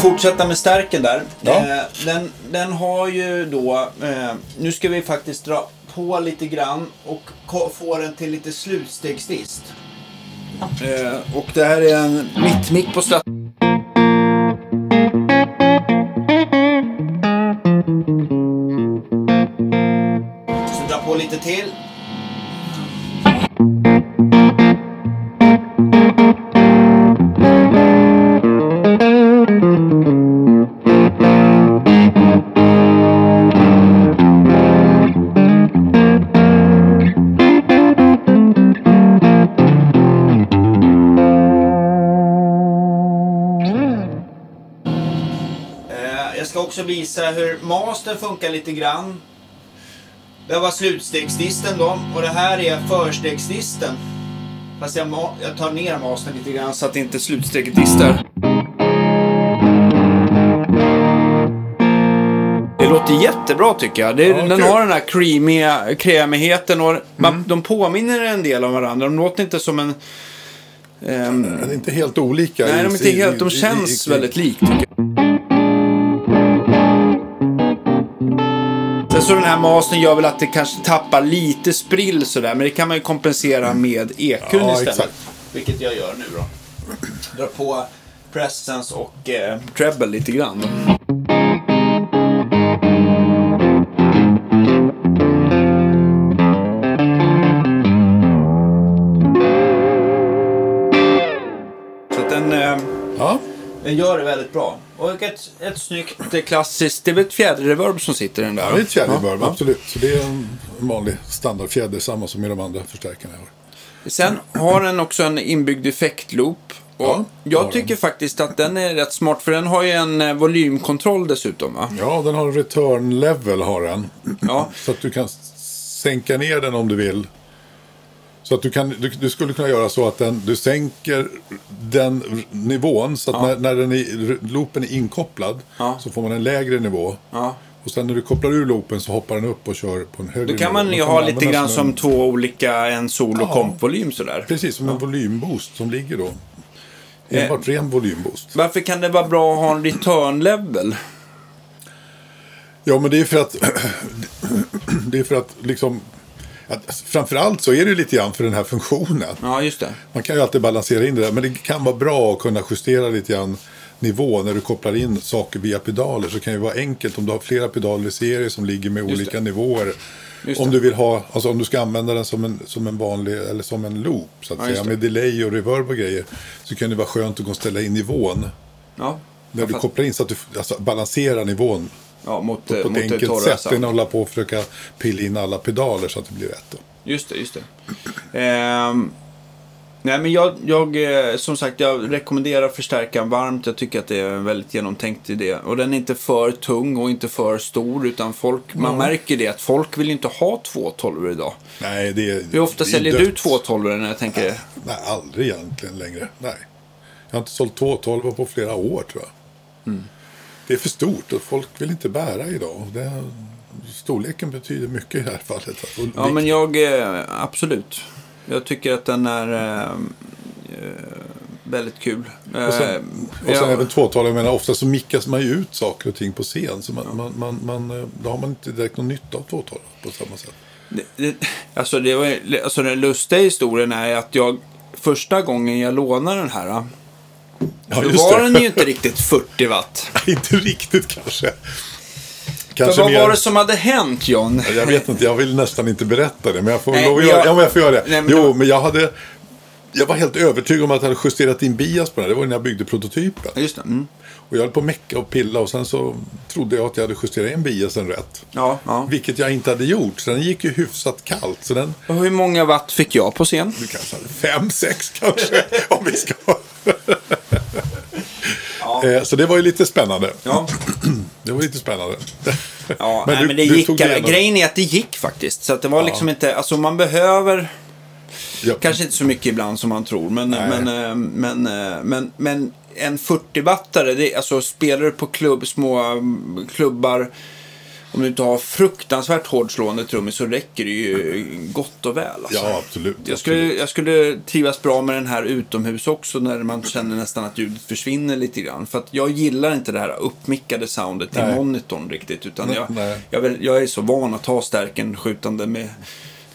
Speaker 3: fortsätta med stärken där.
Speaker 2: Ja.
Speaker 3: Eh, den, den har ju då, eh, nu ska vi faktiskt dra på lite grann och få den till lite slutstegsdist. Eh, och det här är en mittmick på strat. lite till. Eh, jag ska också visa hur master funkar lite grann. Det var slutstegsdisten då och det här är förstegsdisten. Fast jag, jag tar ner mastern lite grann så att inte slutsteget distar. Det låter jättebra tycker jag. Det,
Speaker 2: Ja,
Speaker 3: den
Speaker 2: kul.
Speaker 3: har den här creamiga, krämigheten och man, de påminner en del om varandra. De låter inte som en... ehm,
Speaker 2: De är inte helt olika.
Speaker 3: nej,
Speaker 2: i-
Speaker 3: de, är inte
Speaker 2: i-
Speaker 3: helt, de
Speaker 2: i-
Speaker 3: känns
Speaker 2: i-
Speaker 3: väldigt likt Sen så den här mastern gör väl att det kanske tappar lite sprill sådär. Men det kan man ju kompensera med EQn
Speaker 2: Ja,
Speaker 3: istället.
Speaker 2: exakt.
Speaker 3: Vilket jag gör nu då. Drar på presence och eh, treble lite grann. Så att den, eh,
Speaker 2: Ja,
Speaker 3: den gör det väldigt bra. Och ett, ett snyggt klassiskt, det är väl ett fjäderreverb som sitter i den där?
Speaker 2: ja, det är ett fjäderreverb,
Speaker 3: Ja,
Speaker 2: absolut. Så det är en vanlig standardfjäder, samma som i de andra förstärkarna jag har.
Speaker 3: Sen har den också en inbyggd effektloop. Och
Speaker 2: Ja,
Speaker 3: jag
Speaker 2: den.
Speaker 3: tycker faktiskt att den är rätt smart för den har ju en eh, volymkontroll dessutom va?
Speaker 2: Ja, den har return level har den.
Speaker 3: Ja.
Speaker 2: Så att du kan sänka ner den om du vill. Så att du, kan, du, du skulle kunna göra så att den, du sänker den nivån så att när, när den är, loopen är inkopplad
Speaker 3: Ja.
Speaker 2: så får man en lägre nivå.
Speaker 3: Ja.
Speaker 2: Och sen när du kopplar ur loopen så hoppar den upp och kör på en högre
Speaker 3: Då kan
Speaker 2: nivå.
Speaker 3: man ju ha lite grann som
Speaker 2: en,
Speaker 3: två olika, en sol och
Speaker 2: Ja.
Speaker 3: kompvolym sådär.
Speaker 2: Precis, som en volymboost som ligger då.
Speaker 3: Eh.
Speaker 2: Enbart ren volymboost.
Speaker 3: Varför kan det vara bra att ha en return level?
Speaker 2: Ja, men det är för att... det är för att liksom... Att, framförallt så är det lite grann för den här funktionen.
Speaker 3: Ja, just det.
Speaker 2: Man kan ju alltid balansera in det där, men det kan vara bra att kunna justera lite grann nivå när du kopplar in saker via pedaler. Så kan det vara enkelt om du har flera pedaler i serie som ligger med
Speaker 3: Just
Speaker 2: olika
Speaker 3: det.
Speaker 2: nivåer.
Speaker 3: Just
Speaker 2: om
Speaker 3: det.
Speaker 2: du vill ha, alltså om du ska använda den som en, som en vanlig, eller som en loop så att
Speaker 3: Ja,
Speaker 2: säga, med delay och reverb och grejer. Så kan det vara skönt att gå och ställa in nivån.
Speaker 3: Ja,
Speaker 2: När du kopplar in så att du alltså, balanserar nivån
Speaker 3: ja mot,
Speaker 2: på ett
Speaker 3: mot det
Speaker 2: enkelt sätt. Än att hålla på och försöka pilla in alla pedaler så att det blir rätt. Då.
Speaker 3: Just det, just det. Ehm, nej, men jag, jag, eh, som sagt, jag rekommenderar förstärkaren varmt. Jag tycker att det är en väldigt genomtänkt idé. Och den är inte för tung och inte för stor. Utan folk, man märker det att folk vill inte ha två tolvor idag.
Speaker 2: Nej, det är
Speaker 3: Hur ofta
Speaker 2: det är
Speaker 3: säljer
Speaker 2: dött.
Speaker 3: du två tolvor när jag tänker
Speaker 2: Nej, aldrig egentligen längre. Nej. Jag har inte sålt två tolvor på flera år tror jag.
Speaker 3: Mm.
Speaker 2: Det är för stort och folk vill inte bära idag. Det, storleken betyder mycket i det här fallet.
Speaker 3: Ja, men jag, eh, absolut. Jag tycker att den är eh, väldigt kul.
Speaker 2: och sen, och sen
Speaker 3: ja,
Speaker 2: även tvåtalet, jag menar ofta så mickas man ju ut saker och ting på scen. Så man, man, man, man, då har man inte direkt någon nytta av tvåtalet på samma sätt.
Speaker 3: det, det, alltså, det var, alltså den lustiga historien är att jag första gången jag lånade den här.
Speaker 2: Ja,
Speaker 3: då var
Speaker 2: det.
Speaker 3: den ju inte riktigt 40 watt.
Speaker 2: inte riktigt kanske.
Speaker 3: För
Speaker 2: Kanske
Speaker 3: vad
Speaker 2: mer...
Speaker 3: var det som hade hänt John?
Speaker 2: Jag vet inte, jag vill nästan inte berätta det. Men jag får
Speaker 3: Nej,
Speaker 2: lov
Speaker 3: jag-
Speaker 2: ja, men jag får göra det.
Speaker 3: Nej, men
Speaker 2: jo,
Speaker 3: då-
Speaker 2: men jag hade... Jag var helt övertygad om att jag hade justerat in bias på den. Det var när jag byggde prototypen.
Speaker 3: Ja, Just det. Mm.
Speaker 2: Och jag höll på att mecka och pilla och sen så trodde jag att jag hade justerat in biasen rätt.
Speaker 3: Ja, ja.
Speaker 2: Vilket jag inte hade gjort. Så den gick ju hyfsat kallt. Så den,
Speaker 3: Och hur många watt fick jag på scen?
Speaker 2: du kanske hade fem, sex kanske. om vi ska Eh, Så det var ju lite spännande.
Speaker 3: Ja,
Speaker 2: Det var lite spännande.
Speaker 3: ja
Speaker 2: Men
Speaker 3: nej,
Speaker 2: du-
Speaker 3: men det gick. Grejen är att det gick faktiskt. Så att det var liksom inte, alltså man behöver
Speaker 2: Ja.
Speaker 3: Kanske inte så mycket ibland som man tror, men, men, eh, men, eh, men, men en 40-wattare, det är- alltså spelar du på klubb, små mm, klubbar, om du inte har fruktansvärt hårdslående trummis så räcker det ju gott och väl. Alltså.
Speaker 2: Ja, absolut.
Speaker 3: Jag skulle, jag skulle trivas bra med den här utomhus också när man känner nästan att ljudet försvinner lite grann. För att jag gillar inte det här uppmickade soundet
Speaker 2: Nej.
Speaker 3: monitorn riktigt. Utan jag,
Speaker 2: Nej.
Speaker 3: jag, vill, jag är så van att ha stärken skjutande med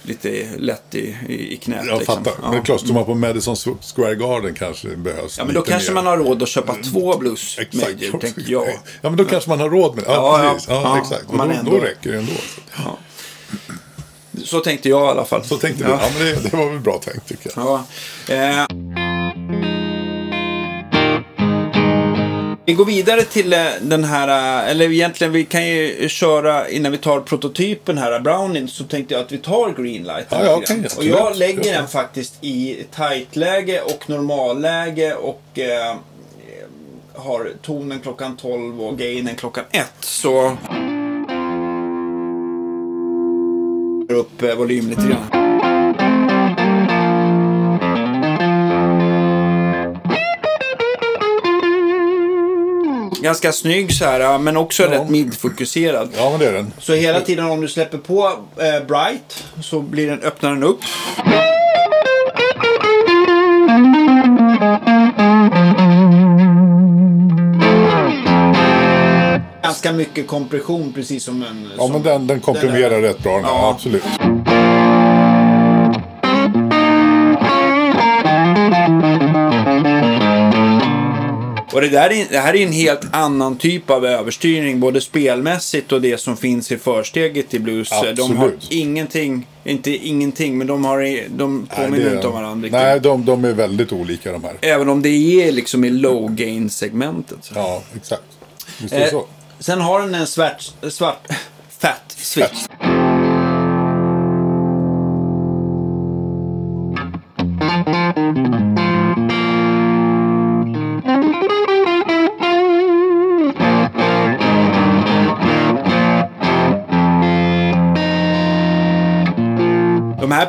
Speaker 3: lite lätt i, i, i knät.
Speaker 2: Jag
Speaker 3: liksom.
Speaker 2: fattar.
Speaker 3: Ja.
Speaker 2: Men klart, står man på Madison Square Garden kanske det behövs
Speaker 3: Ja, men då kanske
Speaker 2: mer.
Speaker 3: man har råd att köpa två blues
Speaker 2: Exakt.
Speaker 3: major, tänker jag.
Speaker 2: Ja, men då kanske man har råd med det. Ja,
Speaker 3: Ja,
Speaker 2: precis. Ja,
Speaker 3: Ja,
Speaker 2: exakt. Och då,
Speaker 3: ändå-
Speaker 2: då räcker det ändå.
Speaker 3: Ja. Så tänkte jag i alla fall.
Speaker 2: Så tänkte du.
Speaker 3: Ja,
Speaker 2: men det, det var väl bra tänkt tycker jag.
Speaker 3: Ja. Eh. Vi går vidare till eh, den här, eh, eller egentligen vi kan ju köra innan vi tar prototypen här, Browning, så tänkte jag att vi tar Greenlight.
Speaker 2: Ja, ja, okej,
Speaker 3: och jag lägger den faktiskt i tight-läge och normalläge och eh, har tonen klockan 12 och gainen klockan 1 så upp eh, volym lite grann. Ganska snygg så här, men också rätt midfokuserad.
Speaker 2: Ja, men det är den.
Speaker 3: Så hela tiden om du släpper på eh, Bright så blir den, öppnar den upp. Ganska mycket kompression precis som en...
Speaker 2: Ja,
Speaker 3: som
Speaker 2: men den, den komprimerar
Speaker 3: den
Speaker 2: rätt bra den här,
Speaker 3: Ja.
Speaker 2: absolut.
Speaker 3: Och det, där är, det här är en helt annan typ av överstyrning, både spelmässigt och det som finns i försteget i blues. De har
Speaker 2: Absolut.
Speaker 3: ingenting, inte ingenting, men de, har, de
Speaker 2: Nej,
Speaker 3: påminner
Speaker 2: det-
Speaker 3: inte om varandra riktigt.
Speaker 2: Nej, de, de är väldigt olika de här.
Speaker 3: Även om det är liksom i low gain-segmentet.
Speaker 2: Ja, exakt. Visst är det
Speaker 3: Eh,
Speaker 2: så?
Speaker 3: sen har den en svart, svart fat switch. De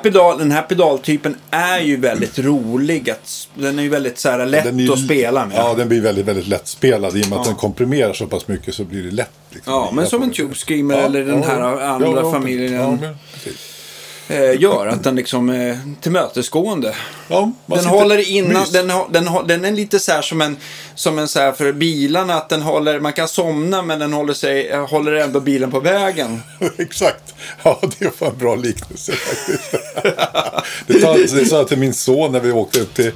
Speaker 3: pedal, den här pedaltypen är ju väldigt rolig. Att, den är ju väldigt så här, lätt
Speaker 2: ju-
Speaker 3: att spela med.
Speaker 2: Ja, den blir väldigt, väldigt lättspelad. I och med att
Speaker 3: Ja.
Speaker 2: den komprimerar så pass mycket så blir det lätt. Liksom,
Speaker 3: Ja, men som en Tube Screamer eller den här andra familjen.
Speaker 2: Ja,
Speaker 3: eh, gör. Att den liksom är tillmötesgående.
Speaker 2: Ja,
Speaker 3: Den
Speaker 2: sitter-
Speaker 3: håller innan, den, har- den, den är lite så här som en, som en så här för bilarna, att den håller, man kan somna men den håller, sig, eh, håller ändå bilen på vägen.
Speaker 2: Exakt. Ja, det var en bra liknelse faktiskt. det, tar, det sa jag till min son när vi åkte upp till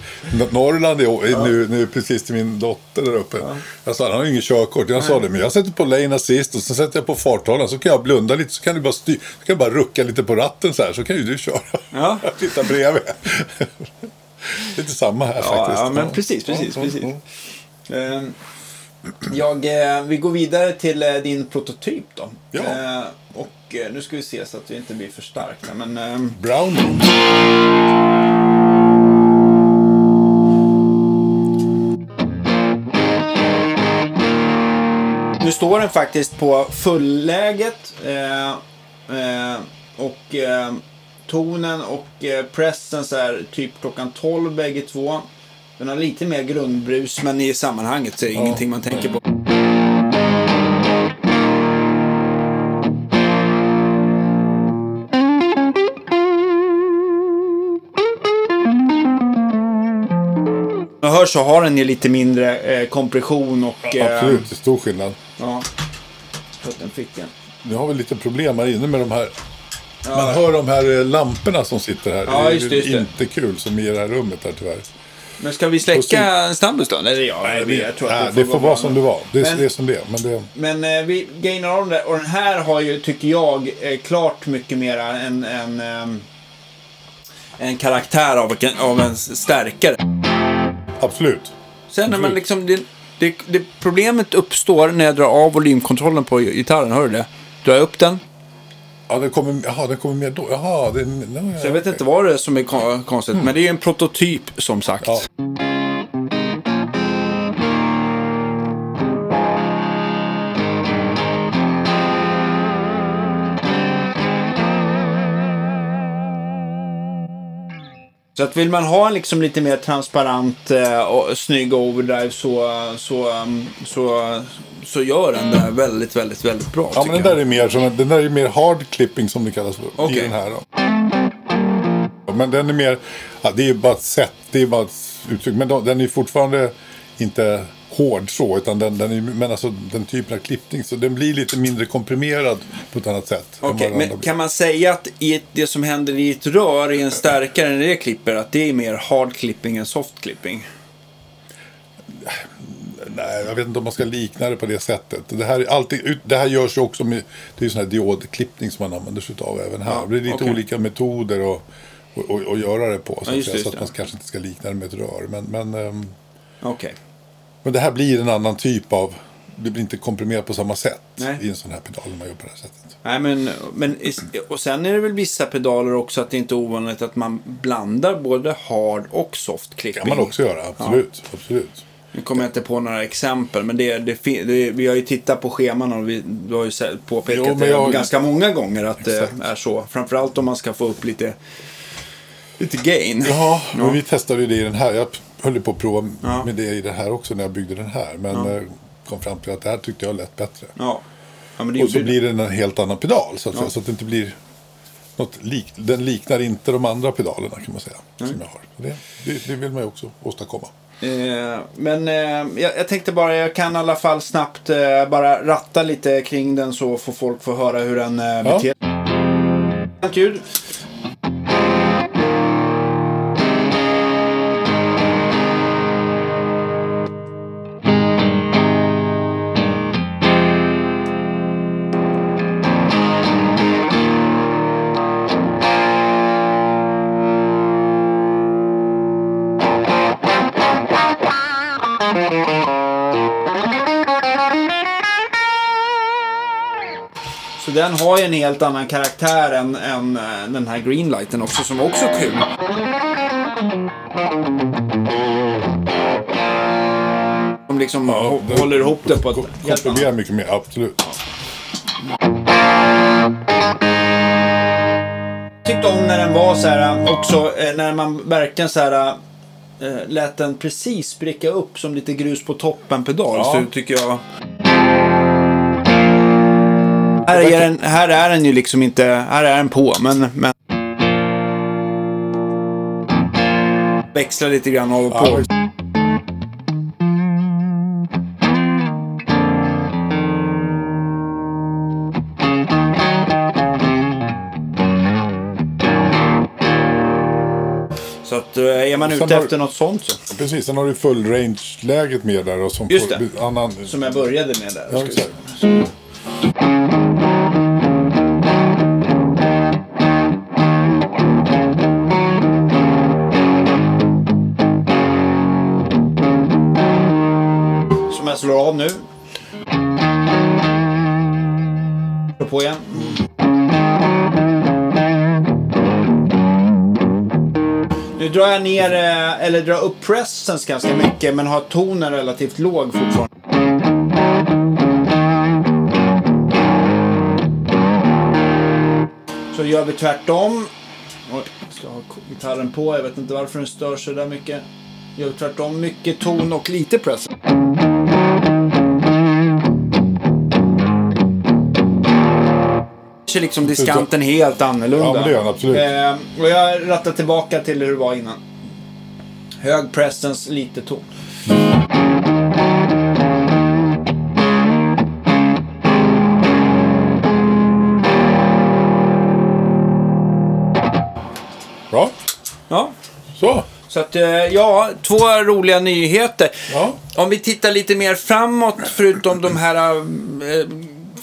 Speaker 2: Norrland i, år- nu, nu precis till min dotter där uppe. Jag sa, han har ju ingen körkort. Jag sa det, men jag sätter på lane assist och så sätter jag på farthållaren så kan jag blunda lite så kan du bara, styr, så kan jag bara rucka lite på ratten så här så kan ju du köra.
Speaker 3: Ja.
Speaker 2: Tittar bredvid. Lite samma här
Speaker 3: Ja,
Speaker 2: faktiskt.
Speaker 3: ja men precis, precis,
Speaker 2: Ja,
Speaker 3: precis.
Speaker 2: ja,
Speaker 3: Eh, Jag, eh, vi går vidare till eh, din prototyp då.
Speaker 2: Ja.
Speaker 3: Eh, Och nu ska vi se så att vi inte blir för starka. Men, ehm,
Speaker 2: Browning.
Speaker 3: Nu står den faktiskt på fulläget. Eh, och eh, tonen och eh, pressen så är typ klockan 12 bägge två. Den har lite mer grundbrus men i sammanhanget så är det ingenting man tänker på. Jag hör så har den ju lite mindre eh, kompression och... eh,
Speaker 2: Absolut, det är stor skillnad.
Speaker 3: Ja. Den.
Speaker 2: Nu har vi lite problem här inne med de här. Man hör de här eh, lamporna som sitter här.
Speaker 3: Ja,
Speaker 2: det är
Speaker 3: just det, just det.
Speaker 2: inte kul som i det här rummet här tyvärr.
Speaker 3: Men ska vi släcka en snabbis då? Eller ja, jag, vet, jag tror att
Speaker 2: Nej, det får vara som det var. Det är,
Speaker 3: Men-
Speaker 2: det är som det. Men det,
Speaker 3: Men eh, vi gainar av det. Och den här har ju, tycker jag, eh, klart mycket mera en, en, ehm, en karaktär av, en- av en stärkare.
Speaker 2: absolut.
Speaker 3: Sen när man liksom, det, det, det, problemet uppstår när jag drar av volymkontrollen på gitarren, hör du det? Drar jag upp den,
Speaker 2: Ja, det kommer, jaha, det kommer mer då. Jaha, det, no,
Speaker 3: så jag vet inte vad det är som är kon- konstigt. Men det är ju en prototyp som sagt.
Speaker 2: Ja.
Speaker 3: Så att vill man ha en liksom lite mer transparent eh, och snygg overdrive så, så, um, så, så gör den det här väldigt, väldigt, väldigt bra.
Speaker 2: Ja, men den
Speaker 3: jag.
Speaker 2: där är mer som den där är mer hard clipping som det kallas för.
Speaker 3: Okej.
Speaker 2: I den här då. Men den är mer, ja, det är bara ett sätt, det är bara ett uttryck. Men då, den är fortfarande inte hård så, utan den, den är men alltså den typen av klippning. Så den blir lite mindre komprimerad på ett annat sätt. andra
Speaker 3: men
Speaker 2: blir.
Speaker 3: kan man säga att i ett, det som händer i ett rör i en stärkare när det klipper, att det är mer hard clipping än soft clipping?
Speaker 2: Nej, jag vet inte om man ska likna det på det sättet. Det här, är alltid, det här görs ju också med, det är sån här diodklippning som man använder sig av även här.
Speaker 3: Ja,
Speaker 2: det är lite
Speaker 3: okej.
Speaker 2: olika metoder att och, och, och göra det på. Så,
Speaker 3: Ja,
Speaker 2: att,
Speaker 3: just
Speaker 2: säga,
Speaker 3: det,
Speaker 2: så att
Speaker 3: just
Speaker 2: man
Speaker 3: det.
Speaker 2: kanske inte ska likna det med ett rör. Men, men, ehm,
Speaker 3: Okej.
Speaker 2: men det här blir en annan typ av, det blir inte komprimerat på samma sätt
Speaker 3: Nej.
Speaker 2: i en sån här pedal när man gör på det här sättet.
Speaker 3: Nej, men, men, och sen är det väl vissa pedaler också att det inte är ovanligt att man blandar både hard och soft
Speaker 2: Det
Speaker 3: clipping.
Speaker 2: kan man också göra, absolut. absolut.
Speaker 3: Nu kommer jag inte på några exempel, men det, det, det, vi har ju tittat på scheman och vi, du har ju påpekat
Speaker 2: Jo,
Speaker 3: det
Speaker 2: jag-
Speaker 3: ganska många gånger att det
Speaker 2: Exakt.
Speaker 3: är så. Framförallt om man ska få upp lite, lite gain.
Speaker 2: Ja, men vi testade ju det i den här. Jag höll på att prova
Speaker 3: Ja.
Speaker 2: med det i den här också när jag byggde den här. Men eh, kom fram till att det här tyckte jag lät bättre.
Speaker 3: Ja. ja det
Speaker 2: Och så
Speaker 3: det.
Speaker 2: blir det en helt annan pedal. Så att,
Speaker 3: Ja.
Speaker 2: säga, så att det inte blir något lik, Den liknar inte de andra pedalerna kan man säga. Som jag har. Det, det, det vill man ju också åstadkomma.
Speaker 3: Eh, men eh, jag, jag tänkte bara, jag kan i alla fall snabbt eh, bara ratta lite kring den så får folk få höra hur den eh, beter sig. Ljud. Har ju en helt annan karaktär än, än eh, den här greenlighten också som också är kul. Som liksom hå-
Speaker 2: det-
Speaker 3: håller ihop det på ett helt annat
Speaker 2: mycket mer, absolut.
Speaker 3: tyckte om när den var så här också eh, när man verkligen så här eh, lät den precis spricka upp som lite grus på toppen pedal.
Speaker 2: Ja.
Speaker 3: Så tycker jag. Här är, den, här är den ju liksom inte, här är den på men, men växlar lite grann av och på.
Speaker 2: Ja,
Speaker 3: Så att eh, är man
Speaker 2: Sen
Speaker 3: ute
Speaker 2: har-
Speaker 3: efter något sånt så.
Speaker 2: Precis, sen har du full range-läget med där. Och som
Speaker 3: Just
Speaker 2: får
Speaker 3: det.
Speaker 2: Annan,
Speaker 3: Som jag började med där.
Speaker 2: ja,
Speaker 3: jag slår av nu. Slår på igen. Nu drar jag ner, eh, eller drar upp pressens ganska mycket men har tonen relativt låg fortfarande. Så gör vi tvärtom. Oj, jag ska ha gitarren på. Jag vet inte varför den stör så där mycket. Gör vi tvärtom. Mycket ton och lite press. Så liksom diskanten helt annorlunda.
Speaker 2: Ja, men det gör den absolut.
Speaker 3: Eh, och jag rattar tillbaka till hur det var innan. Hög presence, lite ton.
Speaker 2: Bra,
Speaker 3: Ja,
Speaker 2: så.
Speaker 3: så att eh, ja, två roliga nyheter.
Speaker 2: Ja.
Speaker 3: Om vi tittar lite mer framåt, förutom de här eh,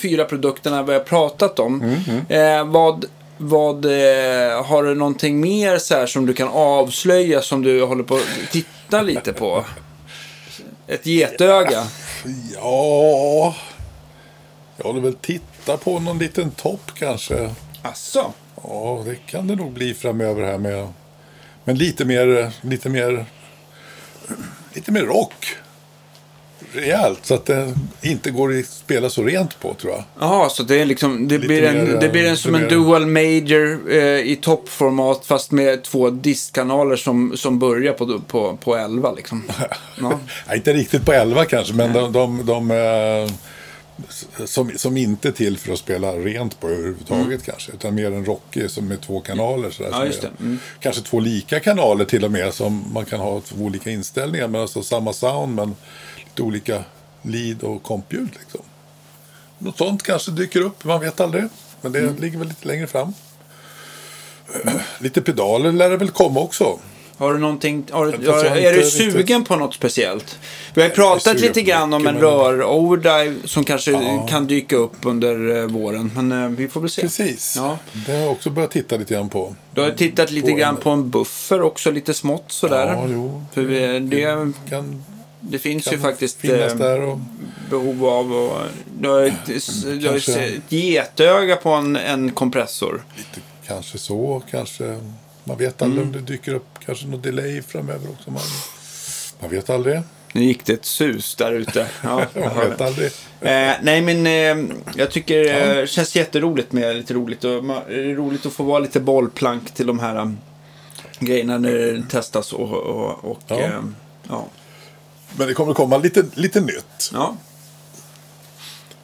Speaker 3: fyra produkterna vi har pratat om. Eh, vad vad eh, har du någonting mer så här som du kan avslöja som du håller på att titta lite på? Ett getöga.
Speaker 2: Ja, jag håller väl titta på någon liten topp kanske.
Speaker 3: Asså?
Speaker 2: Ja, det kan det nog bli framöver här med. Men lite mer, lite mer, lite mer rock. Rejält, så att det inte går att spela så rent på tror jag.
Speaker 3: Jaha, så det är liksom, det
Speaker 2: Lite
Speaker 3: blir, en,
Speaker 2: mer,
Speaker 3: det blir en
Speaker 2: lite
Speaker 3: som en dual major eh, i toppformat fast med två diskkanaler som, som börjar på, på, på 11 liksom. Ja.
Speaker 2: Nej, inte riktigt på 11 kanske, men de, de, de eh, som, som inte är till för att spela rent på överhuvudtaget kanske. Utan mer en rockig som med två kanaler. Sådär,
Speaker 3: Ja,
Speaker 2: är-.
Speaker 3: Mm.
Speaker 2: Kanske två lika kanaler till och med. Som man kan ha två olika inställningar. Men alltså samma sound men lite olika lead och kompljud. Liksom. Något sånt kanske dyker upp, man vet aldrig. Men det
Speaker 3: Mm.
Speaker 2: ligger väl lite längre fram. Lite pedaler lär det väl komma också.
Speaker 3: Har du någonting, har,
Speaker 2: har
Speaker 3: är du sugen
Speaker 2: riktigt-
Speaker 3: på något speciellt? Vi har pratat lite grann om en
Speaker 2: mycket, men-
Speaker 3: rör-overdrive som kanske
Speaker 2: Ja.
Speaker 3: kan dyka upp under eh, våren. Men eh, vi får väl se.
Speaker 2: Precis.
Speaker 3: Ja.
Speaker 2: Det har jag också börjat titta lite grann på.
Speaker 3: Du har tittat lite
Speaker 2: På
Speaker 3: grann
Speaker 2: en-
Speaker 3: på en buffer också, lite smått sådär.
Speaker 2: Ja, jo.
Speaker 3: För vi, det,
Speaker 2: Kan,
Speaker 3: det finns
Speaker 2: kan
Speaker 3: ju faktiskt
Speaker 2: finnas
Speaker 3: eh,
Speaker 2: där och...
Speaker 3: behov av och, du har ett, du har
Speaker 2: Kanske-
Speaker 3: ett getöga på en, en kompressor.
Speaker 2: Lite, kanske så, kanske... Man vet aldrig
Speaker 3: Mm.
Speaker 2: om det dyker upp kanske något delay framöver också. Man, man vet aldrig.
Speaker 3: Nu gick det ett sus där ute. Ja, jag
Speaker 2: Man vet aldrig.
Speaker 3: Eh, nej, men eh, jag tycker det eh, känns jätteroligt med lite roligt. Och, ma- det är roligt att få vara lite bollplank till de här um, grejerna när det testas. Och, och, och
Speaker 2: Ja.
Speaker 3: eh, ja.
Speaker 2: Men det kommer komma lite, lite nytt.
Speaker 3: Ja.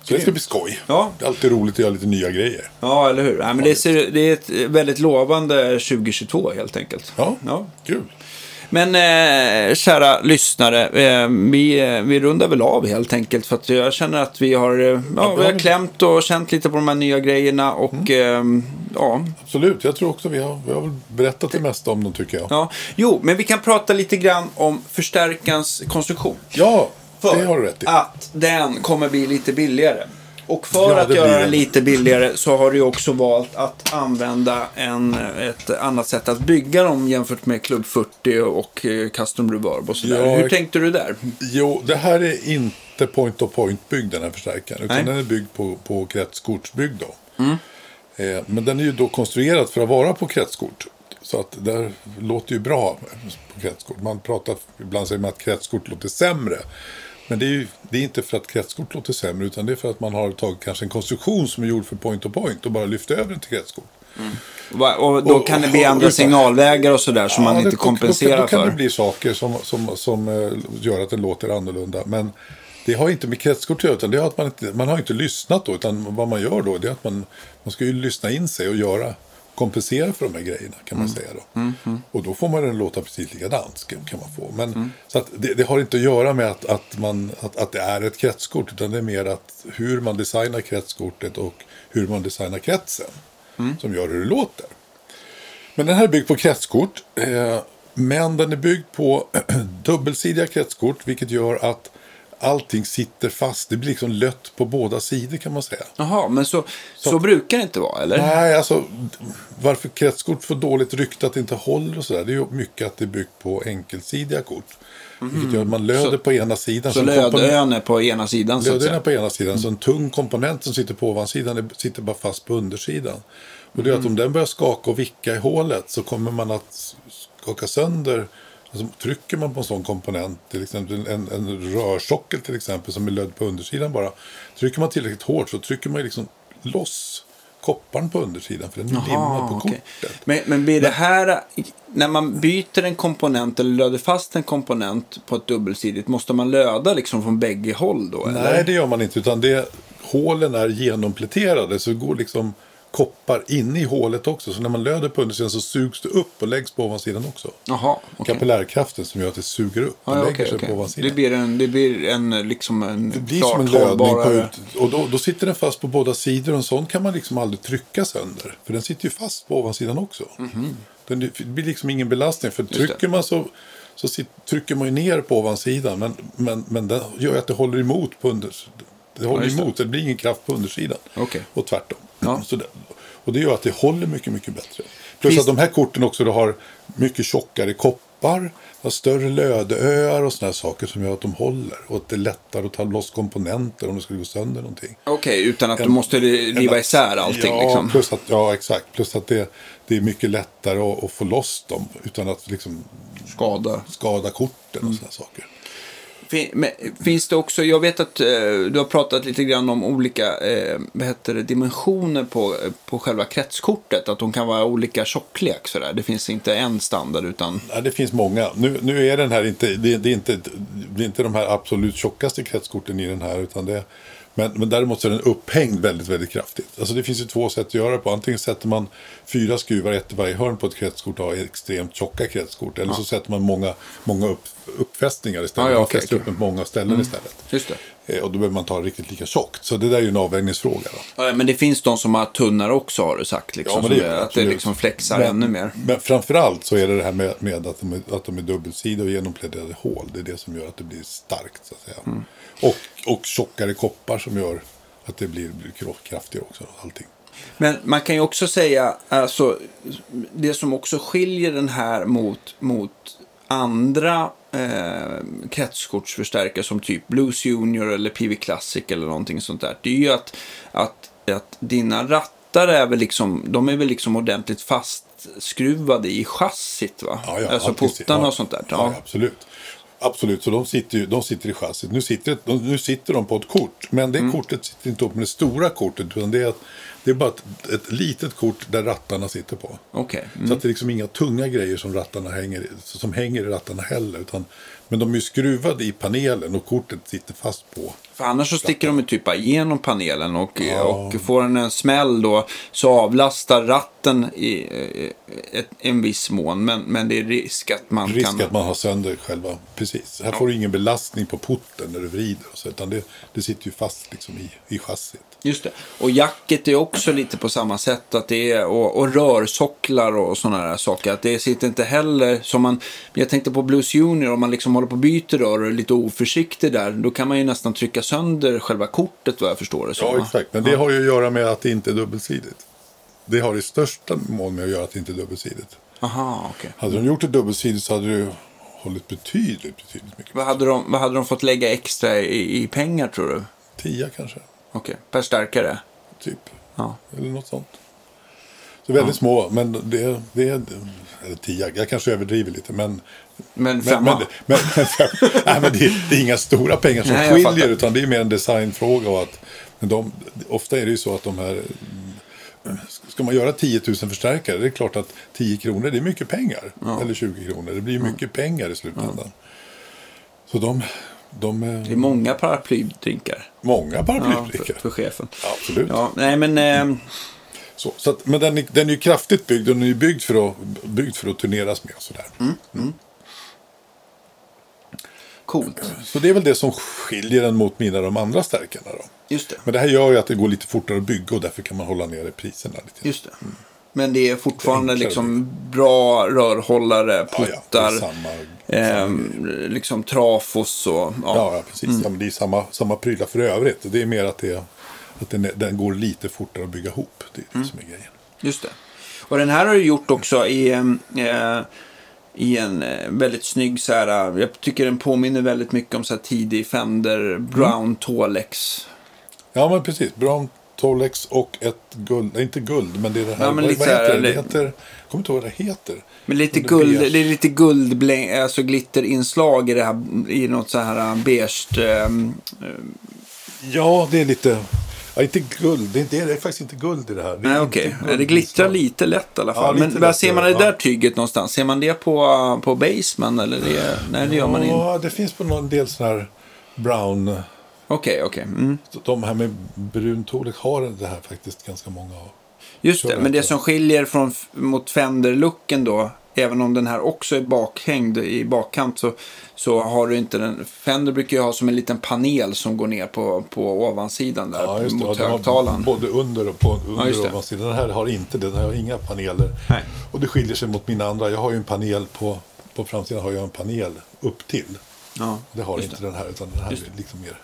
Speaker 2: Så det ska bli skoj.
Speaker 3: Ja.
Speaker 2: Det är alltid roligt att göra lite nya grejer.
Speaker 3: ja, eller hur. Nej, men det, ser, det är ett väldigt lovande 2022 helt enkelt.
Speaker 2: Ja,
Speaker 3: Ja.
Speaker 2: kul.
Speaker 3: Men eh, kära lyssnare, eh, vi, eh, vi rundar väl av helt enkelt. För att jag känner att vi har, eh, ja, vi har klämt och känt lite på de här nya grejerna. Och eh, ja,
Speaker 2: Absolut, jag tror också vi har, vi har berättat det mesta om dem tycker jag.
Speaker 3: ja. Jo, men vi kan prata lite grann om förstärkarens konstruktion.
Speaker 2: Ja,
Speaker 3: För
Speaker 2: det har du rätt i.
Speaker 3: att den kommer bli lite billigare. Och för
Speaker 2: Ja,
Speaker 3: att göra den lite billigare så har du också valt att använda en, ett annat sätt att bygga dem jämfört med Club 40 och eh, Custom Reverb och sådär.
Speaker 2: Ja,
Speaker 3: Hur tänkte du där?
Speaker 2: Jo, det här är inte point-of-point byggd den här förstärkaren. Utan
Speaker 3: Nej.
Speaker 2: den är byggd på, på kretskortsbyggd då. Eh, men den är ju då konstruerad för att vara på kretskort. Så att det låter ju bra på kretskort. Man pratar, ibland säger man att kretskort låter sämre. Men det är ju det är inte för att kretskort låter sämre utan det är för att man har tagit kanske en konstruktion som är gjord för point-of-point och bara lyft över den till kretskort.
Speaker 3: Va- Och då
Speaker 2: Och-
Speaker 3: kan det bli
Speaker 2: och-
Speaker 3: andra
Speaker 2: och-
Speaker 3: signalvägar och sådär som man
Speaker 2: Ja,
Speaker 3: inte
Speaker 2: det-
Speaker 3: kompenserar
Speaker 2: då, då, kan
Speaker 3: för.
Speaker 2: det bli saker som, som, som eh, gör att det låter annorlunda. Men det har inte med kretskort att göra, utan det har att man, inte, man har inte lyssnat då. Utan vad man gör då, det är att man, man ska ju lyssna in sig och göra, kompensera för de här grejerna kan man säga då. Och då får man den låta precis likadant, kan man få. Men, Så det, det har inte att göra med att, att, man, att, att det är ett kretskort, utan det är mer att hur man designar kretskortet och hur man designar kretsen. Som gör hur det låter. Men den här är byggd på kretskort. Eh, men den är byggd på dubbelsidiga kretskort. Vilket gör att allting sitter fast. Det blir liksom lött på båda sidor kan man säga.
Speaker 3: Jaha, men så, så, brukar det inte vara, eller?
Speaker 2: Nej, alltså varför kretskort får dåligt rykte att det inte håller och sådär. Det är ju mycket att det är byggt på enkelsidiga kort. Vilket gör att man löder
Speaker 3: Så-
Speaker 2: på ena sidan.
Speaker 3: Så lödön är på ena sidan, så
Speaker 2: Lödön är på ena sidan, så en tung komponent som sitter på ovansidan sitter bara fast på undersidan. Och det är att
Speaker 3: Mm.
Speaker 2: om den börjar skaka och vicka i hålet så kommer man att skaka sönder. Alltså, trycker man på en sån komponent, till exempel en, en rörsockel till exempel som är lödd på undersidan bara. Trycker man tillräckligt hårt så trycker man liksom loss kopparn på undersidan för den är limmad på
Speaker 3: okej.
Speaker 2: kortet.
Speaker 3: Men, men blir det här, när man byter en komponent eller löder fast en komponent på ett dubbelsidigt, måste man löda liksom från bägge håll då? Eller?
Speaker 2: Nej, det gör man inte. Utan det, hålen är genompläterade. Så det går liksom koppar in i hålet också. Så när man löder på undersidan så sugs det upp och läggs på ovansidan också.
Speaker 3: Jaha, okej.
Speaker 2: Kapillärkraften som gör att det suger upp och
Speaker 3: Ja, ja,
Speaker 2: lägger
Speaker 3: okej,
Speaker 2: sig
Speaker 3: okej.
Speaker 2: på ovansidan.
Speaker 3: Det blir en, det blir en liksom en
Speaker 2: Det blir som en lödning på ut. Och då, då sitter den fast på båda sidor. Och en sån kan man liksom aldrig trycka sönder. För den sitter ju fast på ovansidan också. Den, det blir liksom ingen belastning. För
Speaker 3: det.
Speaker 2: trycker man så, så sit, trycker man ju ner på ovansidan. Men, men, men det gör ju att det håller emot på under, det håller
Speaker 3: det.
Speaker 2: emot. Det. blir ingen kraft på undersidan.
Speaker 3: Okej.
Speaker 2: Och tvärtom.
Speaker 3: Ja.
Speaker 2: Så det, och det gör att det håller mycket, mycket bättre. Plus
Speaker 3: Finns-
Speaker 2: att de här korten också då har mycket tjockare koppar. Har större lödöar och sådana här saker som gör att de håller. Och att det är lättare att ta loss komponenter om det skulle gå sönder någonting.
Speaker 3: Okej, utan att du
Speaker 2: En-
Speaker 3: måste riva
Speaker 2: En-
Speaker 3: isär allting
Speaker 2: ja,
Speaker 3: liksom.
Speaker 2: Plus att, ja, exakt. Plus att det, det är mycket lättare att, att få loss dem utan att liksom
Speaker 3: Skada.
Speaker 2: skada korten
Speaker 3: Mm.
Speaker 2: och sådana saker.
Speaker 3: Fin, men, finns det också, jag vet att eh, du har pratat lite grann om olika eh, vad heter det, dimensioner på, på själva kretskortet. Att de kan vara olika tjocklek sådär. Det finns inte en standard utan...
Speaker 2: Nej, det finns många. Nu, nu är den här inte det, det, är inte, det är inte de här absolut tjockaste kretskorten i den här. Utan det, men, men däremot så är den upphängd väldigt, väldigt kraftigt. Alltså det finns ju två sätt att göra det på. Antingen sätter man fyra skruvar, ett i varje hörn på ett kretskort och har extremt tjocka kretskort. Eller så sätter man många, många upp, uppfästningar istället.
Speaker 3: Ja, ja,
Speaker 2: man
Speaker 3: okej,
Speaker 2: fäster
Speaker 3: okej.
Speaker 2: upp på många ställen istället.
Speaker 3: Just det.
Speaker 2: Eh, Och då behöver man ta riktigt lika tjockt. Så det där är ju en avvägningsfråga. Då.
Speaker 3: Ja, men det finns de som har tunnare också har du sagt. Liksom,
Speaker 2: Ja, det
Speaker 3: är- att det liksom flexar
Speaker 2: Men-
Speaker 3: ännu mer.
Speaker 2: Men framförallt så är det det här med, med att, de är, att de är dubbelsidiga och genompläderade hål. Det är det som gör att det blir starkt. Så att säga.
Speaker 3: Mm.
Speaker 2: Och, och tjockare koppar som gör att det blir, blir kraftigare också. Allting.
Speaker 3: Men man kan ju också säga, alltså, det som också skiljer den här mot, mot andra eh, kretskortsförstärkare som typ Blues Junior eller PV Classic eller någonting sånt där. Det är ju att, att, att dina rattar är väl liksom, de är väl liksom ordentligt fastskruvade i chassit va?
Speaker 2: Ja, ja,
Speaker 3: alltså
Speaker 2: allting-
Speaker 3: puttarna
Speaker 2: ja,
Speaker 3: och sånt där.
Speaker 2: Ja,
Speaker 3: Ja.
Speaker 2: absolut. Absolut, så de sitter, ju, de sitter i chassit. Nu sitter, de, nu sitter de på ett kort, men det kortet sitter inte upp med det stora kortet. Utan det är, det är bara ett, ett litet kort där rattarna sitter på.
Speaker 3: Okej.
Speaker 2: Så att det är liksom inga tunga grejer som, rattarna hänger, som hänger i rattarna heller. Utan, men de är ju skruvade i panelen och kortet sitter fast på.
Speaker 3: För annars så sticker de ju typ igenom panelen och, och får den en smäll då så avlastar ratten i eh, ett, en viss mån. Men, men det är risk att man
Speaker 2: Risk
Speaker 3: kan...
Speaker 2: att man har sönder själva, precis. Här får du ingen belastning på porten när du vrider. Och så, utan det, det sitter ju fast liksom i, i chassit.
Speaker 3: Just det. Och jacket är också lite på samma sätt. Att det är, och, och rörsocklar och sådana där saker. Att det sitter inte heller som man... Jag tänkte på Blues Junior. Om man liksom håller på och byter rör och är lite oförsiktig där. Då kan man ju nästan trycka sönder själva kortet vad jag förstår det som.
Speaker 2: Ja, exakt. Men det har ju att göra med att det inte är dubbelsidigt. Det har i största mån med att göra att det inte är dubbelsidigt.
Speaker 3: Aha, okej.
Speaker 2: Hade de gjort det dubbelsidigt så hade det ju hållit betydligt, betydligt mycket.
Speaker 3: Vad hade, de, vad hade de fått lägga extra i, i pengar tror du?
Speaker 2: Tia kanske,
Speaker 3: Okej, per stärkare.
Speaker 2: typ.
Speaker 3: Ja.
Speaker 2: Eller något sånt. Så väldigt små, men det, det är... Eller tia, jag kanske överdriver lite, men...
Speaker 3: Men femma?
Speaker 2: men, men, men, nej, men det, det är inga stora pengar som
Speaker 3: Nej,
Speaker 2: skiljer, utan det är mer en designfråga. Och att, men de, ofta är det ju så att de här... Ska man göra 10 000 förstärkare, det är klart att 10 kronor det är mycket pengar. Eller 20 kronor, det blir mycket pengar i slutändan. Så de... de eh,
Speaker 3: Det är många paraplydrinkar.
Speaker 2: många
Speaker 3: Ja,
Speaker 2: paraplydrickar.
Speaker 3: för, för chefen.
Speaker 2: Absolut.
Speaker 3: Ja, nej men... Eh,
Speaker 2: Så, så att, men den är, den är ju kraftigt byggd den är ju byggd för att, byggd för att turneras med. Och sådär.
Speaker 3: coolt.
Speaker 2: Så det är väl det som skiljer den mot mina de andra stärkarna. Då.
Speaker 3: Just det.
Speaker 2: Men det här gör ju att det går lite fortare att bygga och därför kan man hålla nere priserna lite.
Speaker 3: Just det. Men det är fortfarande
Speaker 2: Det är
Speaker 3: liksom bra rörhållare,
Speaker 2: Ja, ja,
Speaker 3: puttar,
Speaker 2: samma,
Speaker 3: ehm, liksom trafos och... Ja.
Speaker 2: ja, ja, precis. Ja, men det är samma, samma prylar för övrigt. Det är mer att, det, att den, den går lite fortare att bygga ihop. Det är det som är grejen.
Speaker 3: Just det. Och den här har du gjort också i, eh, i en eh, väldigt snygg så här, eh, jag tycker den påminner väldigt mycket om så här tidig Fender Brown Tolex.
Speaker 2: Ja, men precis. Brown Tolex och ett guld. Nej, inte guld, men det är det här.
Speaker 3: Ja,
Speaker 2: vad,
Speaker 3: lite
Speaker 2: vad heter det? Det heter... Jag kommer inte ihåg vad det heter.
Speaker 3: Men lite
Speaker 2: Det
Speaker 3: guld,
Speaker 2: beige.
Speaker 3: det är lite guldbläng, alltså glitterinslag i det här, i något så här beige. Eh,
Speaker 2: Ja, det är lite... Ja, inte guld. Det är, det är faktiskt inte guld i det här. Det
Speaker 3: nej okej,
Speaker 2: guld.
Speaker 3: det glittrar lite lätt i alla
Speaker 2: Ja,
Speaker 3: fall.
Speaker 2: lite
Speaker 3: Men
Speaker 2: lätt
Speaker 3: ser man
Speaker 2: det,
Speaker 3: där
Speaker 2: ja.
Speaker 3: tyget någonstans? Ser man det på, på Baseman eller det, nej det gör man inte?
Speaker 2: Ja, det finns på någon del sån här brown...
Speaker 3: Okej, okej. Mm.
Speaker 2: De här med brun Tolex har det här faktiskt ganska många av.
Speaker 3: Just det, men det som skiljer från, mot Fender-looken då, även om den här också är bakhängd i bakkant så, så har du inte den. Fender brukar ju ha som en liten panel som går ner på, på ovansidan där
Speaker 2: Ja, just det.
Speaker 3: mot
Speaker 2: Ja,
Speaker 3: högtalaren.
Speaker 2: Både under och på
Speaker 3: Ja,
Speaker 2: under
Speaker 3: just
Speaker 2: och
Speaker 3: det.
Speaker 2: ovansidan. Den här har inte det. Den här har inga paneler.
Speaker 3: Nej.
Speaker 2: Och det skiljer sig mot mina andra. Jag har ju en panel på, på framsidan har jag en panel upp till.
Speaker 3: Ja,
Speaker 2: Det har inte den här utan den här är liksom mer.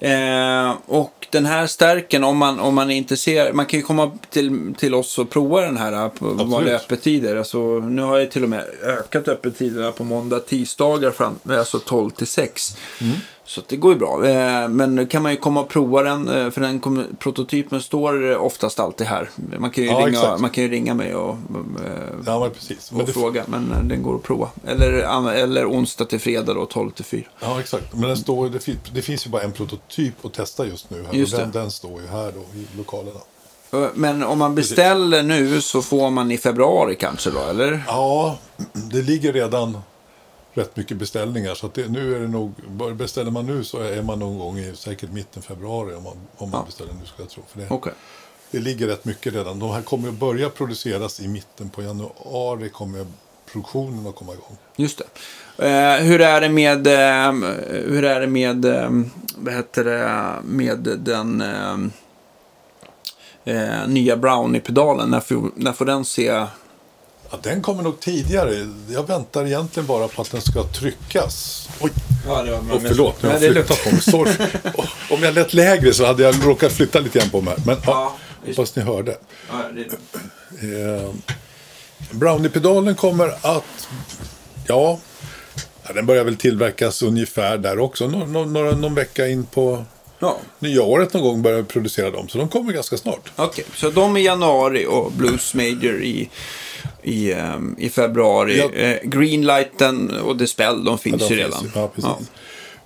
Speaker 3: Eh, och den här stärken, om man, om man är intresserad, man kan ju komma till, till oss och prova den här eh, på
Speaker 2: Absolut.
Speaker 3: vanliga öppettider. Alltså, nu har jag till och med ökat öppettiderna på måndag, tisdagar, fram, alltså 12 till 6.
Speaker 2: Mm.
Speaker 3: Så det går ju bra. Eh, men nu kan man ju komma och prova den, eh, för den prototypen står oftast alltid här. Man kan ju,
Speaker 2: Ja,
Speaker 3: ringa,
Speaker 2: exakt.
Speaker 3: man kan ju ringa mig och, eh,
Speaker 2: Ja, men precis. Men
Speaker 3: och fråga, men den går att prova. Eller, eller onsdag till fredag då, 12 till 4.
Speaker 2: ja, exakt. Men den står, det, fin, det finns ju bara en prototyp att testa just nu. Här,
Speaker 3: Just
Speaker 2: den, den står ju här då i lokalerna.
Speaker 3: Men om man beställer nu så får man i februari kanske då, eller?
Speaker 2: Ja, det ligger redan rätt mycket beställningar. Så det, nu är det nog, beställer man nu så är man någon gång i säkert mitten februari om man, om man
Speaker 3: Ja.
Speaker 2: beställer nu skulle jag tro. För det,
Speaker 3: Okej.
Speaker 2: det ligger rätt mycket redan. De här kommer att börja produceras i mitten på januari. kommer produktionen att komma igång.
Speaker 3: Just det. Eh, hur är det med, eh, hur är det med, eh, vad heter det, med den eh, eh, nya Brownie-pedalen? När får, när får den se?
Speaker 2: Ja, den kommer nog tidigare. Jag väntar egentligen bara på att den ska tryckas. Oj,
Speaker 3: Ja, det var
Speaker 2: oh, förlåt. Nu har jag flyttat på mig. Sorry. Om jag lät lägre så hade jag råkat flytta lite grann på mig. Men ja, hoppas ni hörde.
Speaker 3: Ja, det.
Speaker 2: Eh, Brownie-pedalen kommer att... Ja, den börjar väl tillverkas ungefär där också. Nå, nå, några, någon vecka in på
Speaker 3: Ja,
Speaker 2: nya året någon gång börjar producera dem. Så de kommer ganska snart.
Speaker 3: okej. Så de i januari och Blues Major i i, eh, i februari.
Speaker 2: Ja.
Speaker 3: Eh, Greenlighten och Dispel, de finns
Speaker 2: Ja, de
Speaker 3: ju
Speaker 2: finns
Speaker 3: redan.
Speaker 2: Ja, precis.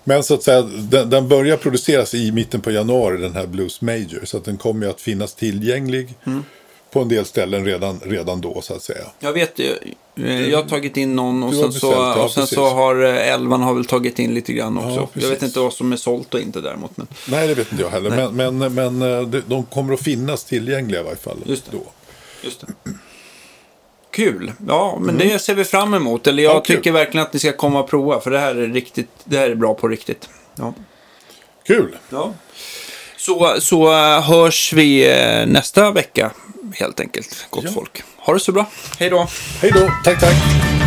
Speaker 2: Men så att säga, den, den börjar produceras i mitten på januari, den här Blues Major. Så att den kommer ju att finnas tillgänglig
Speaker 3: Mm.
Speaker 2: på en del ställen redan, redan då, så att säga.
Speaker 3: Jag vet ju. eh, Jag har tagit in någon och sen, så,
Speaker 2: beställt, ja,
Speaker 3: och sen
Speaker 2: precis.
Speaker 3: så har eh, Elvan har väl tagit in lite grann också. jag
Speaker 2: precis.
Speaker 3: vet inte vad som är sålt och inte däremot. Men
Speaker 2: Nej, det vet inte jag heller. Men, men, men de, de kommer att finnas tillgängliga i varje fall.
Speaker 3: Just det.
Speaker 2: Då.
Speaker 3: just det. Kul. Ja, men det ser vi fram emot. Eller jag
Speaker 2: Mm. Ja,
Speaker 3: tycker verkligen att ni ska komma och prova. För det här är riktigt, det här är bra på riktigt. Ja.
Speaker 2: Kul!
Speaker 3: Ja. Så, så eh, hörs vi eh, nästa vecka helt enkelt, gott
Speaker 2: Ja.
Speaker 3: folk. Ha det så bra. Hej då.
Speaker 2: Hej då! Tack, tack!